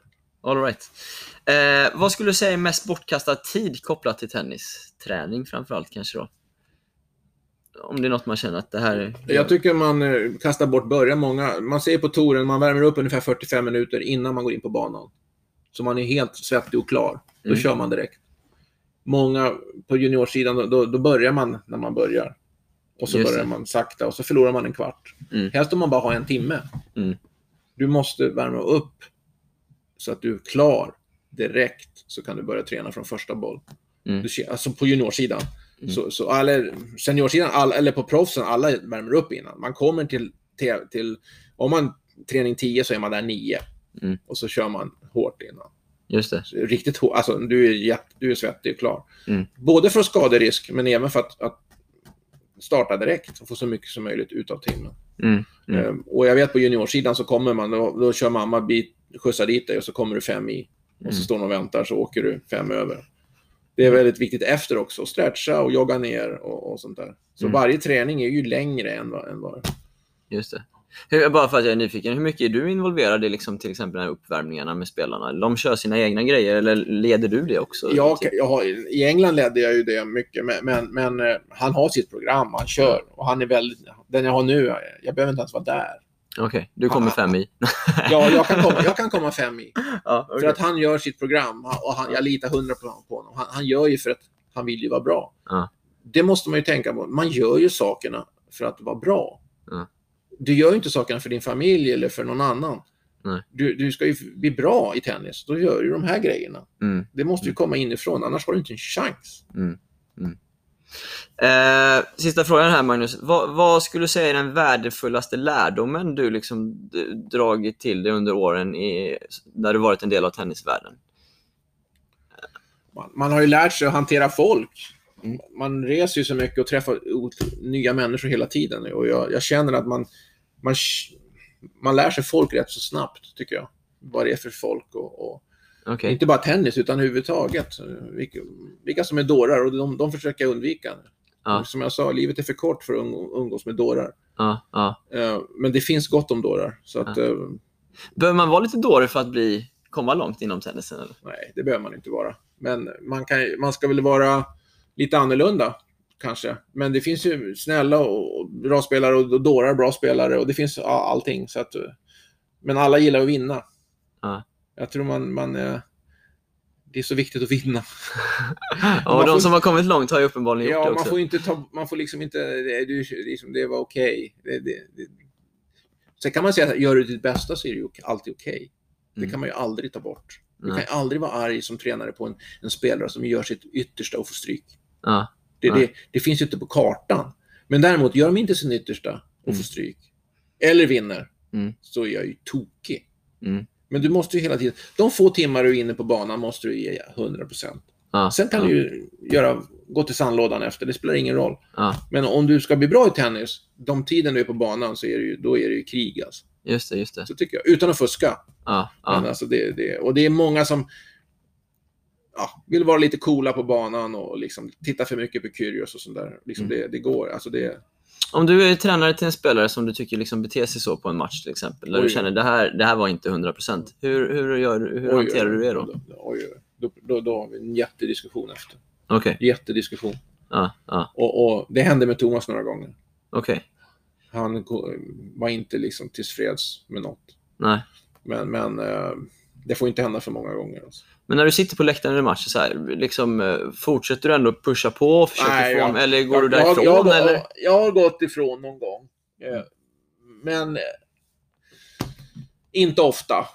All right. Eh, vad skulle du säga är mest bortkastad tid kopplat till tennis? Träning framförallt kanske då? Om det är något man känner att det här är... Jag tycker man eh, kastar bort början. Många, man ser på touren, man värmer upp ungefär 45 minuter innan man går in på banan. Så man är helt svettig och klar. Då Mm. kör man direkt. Många på juniorsidan, då- då, börjar man när man börjar. Och så Just börjar det. man sakta och så förlorar man en kvart. Mm. Helst om man bara har en timme. Mm. Du måste värma upp så att du är klar direkt så kan du börja träna från första boll. Mm. Du, alltså på juniorsidan. Mm. Så, så eller seniorsidan, all, eller på proffsen, alla värmer upp innan. Man kommer till, till, till om man träning 10 så är man där 9. Mm. Och så kör man hårt innan. Just det. Riktigt hårt, alltså du är, du är svettig och klar. Mm. Både för skaderisk, men även för att, att starta direkt och få så mycket som möjligt ut av timmen. Mm. Mm. Ehm, och jag vet på juniorsidan så kommer man, då, då kör mamma bit, skjutsar dit dig och så kommer du fem i. Och så Mm. står någon och väntar så åker du fem över. Det är väldigt viktigt efter också, att stretcha och jogga ner och, och sånt där. Så Mm. varje träning är ju längre än vad... Än vad Just det. Hur, bara för att jag är nyfiken, hur mycket är du involverad i liksom, till exempel de här uppvärmningarna med spelarna? De kör sina egna grejer eller leder du det också? jag, jag I England ledde jag ju det mycket, men, men, men eh, han har sitt program, han kör. Och han är väldigt... Den jag har nu, jag behöver inte ens vara där. Okej, du kommer fem i. Ja, jag kan komma, jag kan komma fem i. ja, För okej. att han gör sitt program och han, jag litar hundra på på honom. Han, han gör ju för att han vill ju vara bra. Ja. Det måste man ju tänka på. Man gör ju sakerna för att vara bra. Ja. Du gör ju inte sakerna för din familj eller för någon annan. Nej. Du, du ska ju bli bra i tennis. Då gör du de här grejerna. Mm. Det måste ju komma inifrån, annars har du inte en chans. Mm. Mm. Eh, sista frågan här Magnus. Vad, vad skulle du säga är den värdefullaste lärdomen du liksom dragit till dig under åren i, där du varit en del av tennisvärlden? Man, man har ju lärt sig att hantera folk. Mm. Man reser ju så mycket och träffar nya människor hela tiden. Och jag, jag känner att man, man, man lär sig folk rätt så snabbt, tycker jag. Vad det är för folk och, och Okej. inte bara tennis, utan överhuvudtaget. Vilka, vilka som är dårar och de, de försöker jag undvika. Ja. Som jag sa, livet är för kort för att umg- umgås med dårar. Ja, ja. Eh, Men det finns gott om dårar. Så att, eh, Behöver man vara lite dålig för att bli, komma långt inom tennisen? Eller? nej, det behöver man inte vara. Men man, kan, man ska väl vara lite annorlunda, kanske. Men det finns ju snälla och och bra spelare och dårar bra spelare och det finns ja, allting. Så att, eh, men alla gillar att vinna. Ja. Jag tror man, man det är så viktigt att vinna. Ja, och man de får- som har kommit långt har ju uppenbarligen gjort Ja, det man också. får inte ta, man får liksom inte, det, det, liksom, det var okej. Det, det, det. Sen kan man säga att gör du ditt bästa så är det ju alltid okej. Det Mm. kan man ju aldrig ta bort. Du Nej. kan ju aldrig vara arg som tränare på en, en spelare som gör sitt yttersta och får stryk. Ja, Det, det, det finns ju inte på kartan. Men däremot, gör de inte sin yttersta och Mm. får stryk, eller vinner, Mm. så är jag ju tokig. Mm. Men du måste ju hela tiden, de få timmar du är inne på banan måste du ge 100%. ja, Sen kan ja, du ju göra, gå till sandlådan efter, det spelar ingen roll. Ja, Men om du ska bli bra i tennis, de tiden du är på banan, så är det ju, då är det ju krig alltså. just det, just det. Så tycker jag, utan att fuska. Men alltså det, det, och det är många som ja, vill vara lite coola på banan och liksom titta för mycket på Kyrgios och sånt där. Liksom Mm. det, det går. Alltså det, Om du är tränare till en spelare som du tycker liksom beter sig så på en match till exempel, där Oj. du känner det här, det här var inte 100%. Hur, hur, gör, hur oj, hanterar oj, du det då? Oj. Då, då, då har vi en jättediskussion efter. Okej, Jättediskussion. ja, ja, Och, och det hände med Thomas några gånger. okej. Han var inte liksom tillfreds med något. Nej. Men, men eh, det får inte hända för många gånger. Alltså. Men när du sitter på läktaren i en match, så här, liksom, eh, fortsätter du ändå pusha på och försöka Nej, få jag- eller går du jag, därifrån? Jag, jag, eller? jag har gått ifrån någon gång. Eh, Men eh, inte ofta.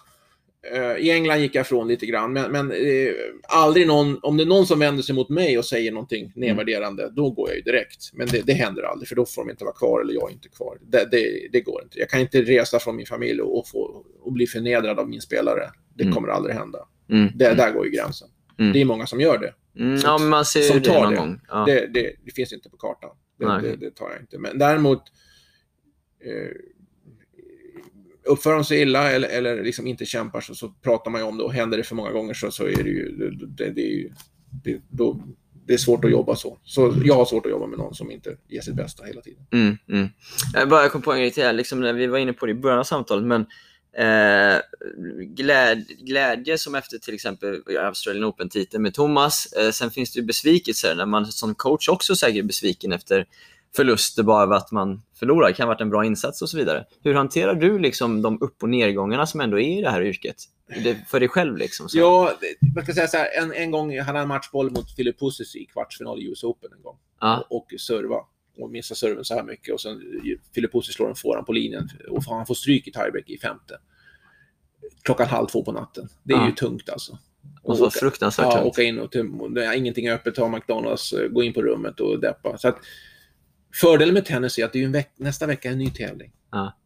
I England gick jag ifrån lite grann, men, men eh, aldrig någon, om det är någon som vänder sig mot mig och säger någonting nedvärderande, då går jag ju direkt. Men det, det händer aldrig, för då får de inte vara kvar eller jag är inte kvar. Det, det, det går inte. Jag kan inte resa från min familj och, och, få, och bli förnedrad av min spelare. Det Mm. kommer aldrig hända. Mm. Det, där går ju gränsen. Mm. Det är många som gör det. Mm, ja, man ser ju som det tar någon det. gång. Ja. Det, det, det finns inte på kartan. Det, det, det tar jag inte. Men däremot eh, uppför de sig illa eller, eller liksom inte kämpar så, så pratar man ju om det och händer det för många gånger så, så är det ju, det, det, det, är ju det, då, det är svårt att jobba så. Så jag har svårt att jobba med någon som inte ger sitt bästa hela tiden. Mm, mm. Jag bara kom på en grej till här, liksom när vi var inne på det i början av samtalet, men eh, gläd, glädje som efter till exempel Australian Open-titeln med Thomas. Eh, sen finns det ju besvikelser när man som coach också säkert är besviken efter förluster bara av att man förlorar. Det kan ha varit en bra insats och så vidare. Hur hanterar du liksom de upp och nedgångarna som ändå är i det här yrket? Det, för dig själv liksom? Så. Ja, man ska säga så här, en, en gång hade han matchboll mot Philip Pussis i kvartsfinal i US Open en gång. Ja. och, och serva. Och missa serven så här mycket. Och sen Filip Pussi slår en forehand på linjen och han får stryk i tiebreak i femte. Klockan halv två på natten. Det är Ja. ju tungt alltså. Och vara fruktansvärt ja, tungt. åka in och det är ingenting är öppet, ta McDonalds, eh, gå in på rummet och deppa. Så att, fördelen med tennis är att det är veck, nästa vecka är en ny tävling. Ja.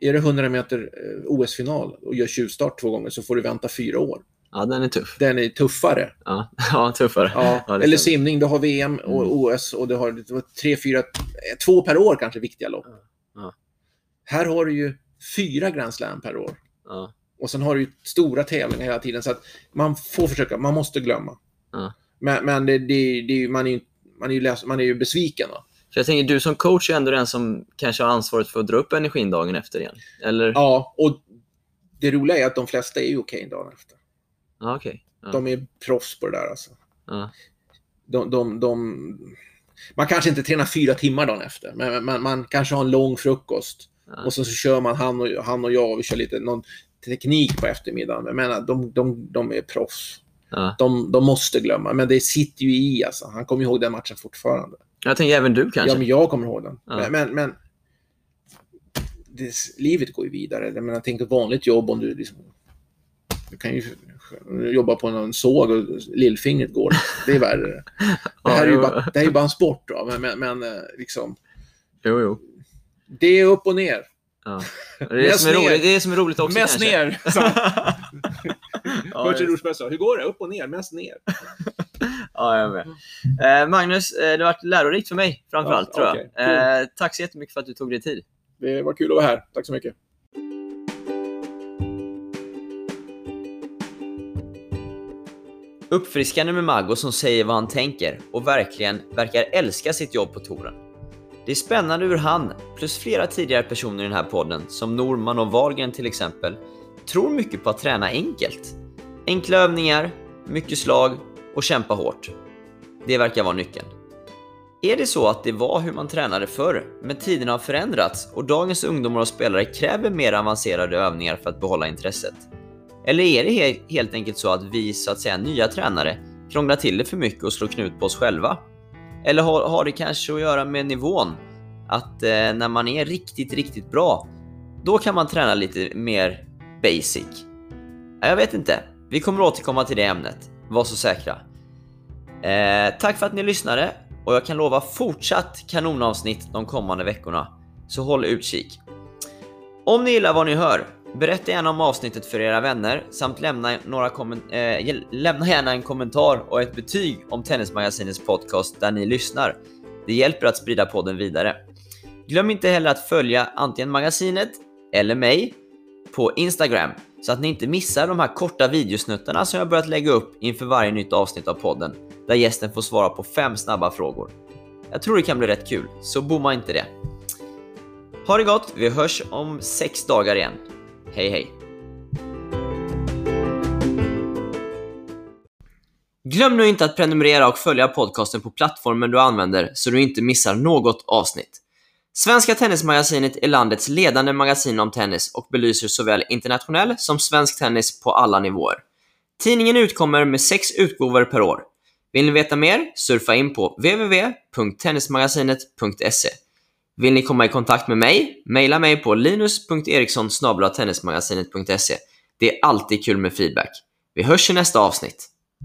Är det 100 meter eh, OS-final och gör tjuvstart två gånger så får du vänta fyra år. Ja, den är tuff. Den är tuffare. Ja, ja tuffare. Ja, Ja, eller simning, du har VM och Mm. OS och du har tre, fyra, eh, två per år kanske viktiga lopp. Ja. Här har du ju fyra Grand Slam per år. Ja. Och sen har du ju stora tävlingar hela tiden. Så att man får försöka, man måste glömma. Men, men det, det, det, man, är ju, man, är ju läs, man är ju besviken. Va? För jag tänker, du som coach är ändå den som kanske har ansvaret för att dra upp energin dagen efter igen. Eller? Ja, och det roliga är att de flesta är ju okej dagen efter. Ja, okej. Ja. De är proffs på det där alltså. Ja. De, de, de, man kanske inte tränar fyra timmar dagen efter, men man, man kanske har en lång frukost. Och så, så kör man han och, han och jag och vi kör lite någon teknik på eftermiddagen. Jag menar, de, de, de är proffs. De, de måste glömma, men det sitter ju i alltså. Han kommer ihåg den matchen fortfarande. Jag tänker även du kanske? Ja, men jag kommer ihåg den. Men, men, men det, livet går ju vidare. Jag menar, tänk ett vanligt jobb om du liksom, du kan ju jobba på en såg och lillfingret går. Det är värre. Det här är ju bara, det här är bara en sport. Då. Men, men, men eh, liksom, Jo, jo. det är upp och ner. Ja. Det, är det, som är roligt, det är som är roligt också Mest kanske. ner. Bertil Rosberg sa, hur går det? Upp och ner, mest ner. Ja, jag med. Eh, Magnus, eh, det har varit lärorikt för mig framförallt, Ja, tror jag. okej, cool. Eh, tack så jättemycket för att du tog dig tid. Det var kul att vara här. Tack så mycket. Uppfriskande med Mago som säger vad han tänker och verkligen verkar älska sitt jobb på touren. Det är spännande hur han, plus flera tidigare personer i den här podden, som Norman och Wahlgren till exempel, tror mycket på att träna enkelt. Enkla övningar, mycket slag och kämpa hårt. Det verkar vara nyckeln. Är det så att det var hur man tränade förr, men tiderna har förändrats och dagens ungdomar och spelare kräver mer avancerade övningar för att behålla intresset? Eller är det helt enkelt så att vi, så att säga nya tränare, krånglar till det för mycket och slår knut på oss själva? Eller har, har det kanske att göra med nivån? Att eh, när man är riktigt, riktigt bra, då kan man träna lite mer basic? Jag vet inte. Vi kommer återkomma till det ämnet. Var så säkra. Eh, tack för att ni lyssnade och jag kan lova fortsatt kanonavsnitt de kommande veckorna. Så håll utkik. Om ni gillar vad ni hör, berätta gärna om avsnittet för era vänner samt lämna, några eh, lämna gärna en kommentar och ett betyg om Tennismagasinets podcast där ni lyssnar. Det hjälper att sprida podden vidare. Glöm inte heller att följa antingen magasinet eller mig på Instagram så att ni inte missar de här korta videosnuttarna som jag börjat lägga upp inför varje nytt avsnitt av podden där gästen får svara på fem snabba frågor. Jag tror det kan bli rätt kul, så bomma inte det. Ha det gott, vi hörs om sex dagar igen. Hej hej! Glöm nu inte att prenumerera och följa podcasten på plattformen du använder så du inte missar något avsnitt. Svenska Tennismagasinet är landets ledande magasin om tennis och belyser såväl internationell som svensk tennis på alla nivåer. Tidningen utkommer med sex utgåvor per år. Vill ni veta mer? Surfa in på www.tennismagasinet.se. Vill ni komma i kontakt med mig? Maila mig på linus.eriksson tennismagasinet.se. Det är alltid kul med feedback. Vi hörs i nästa avsnitt.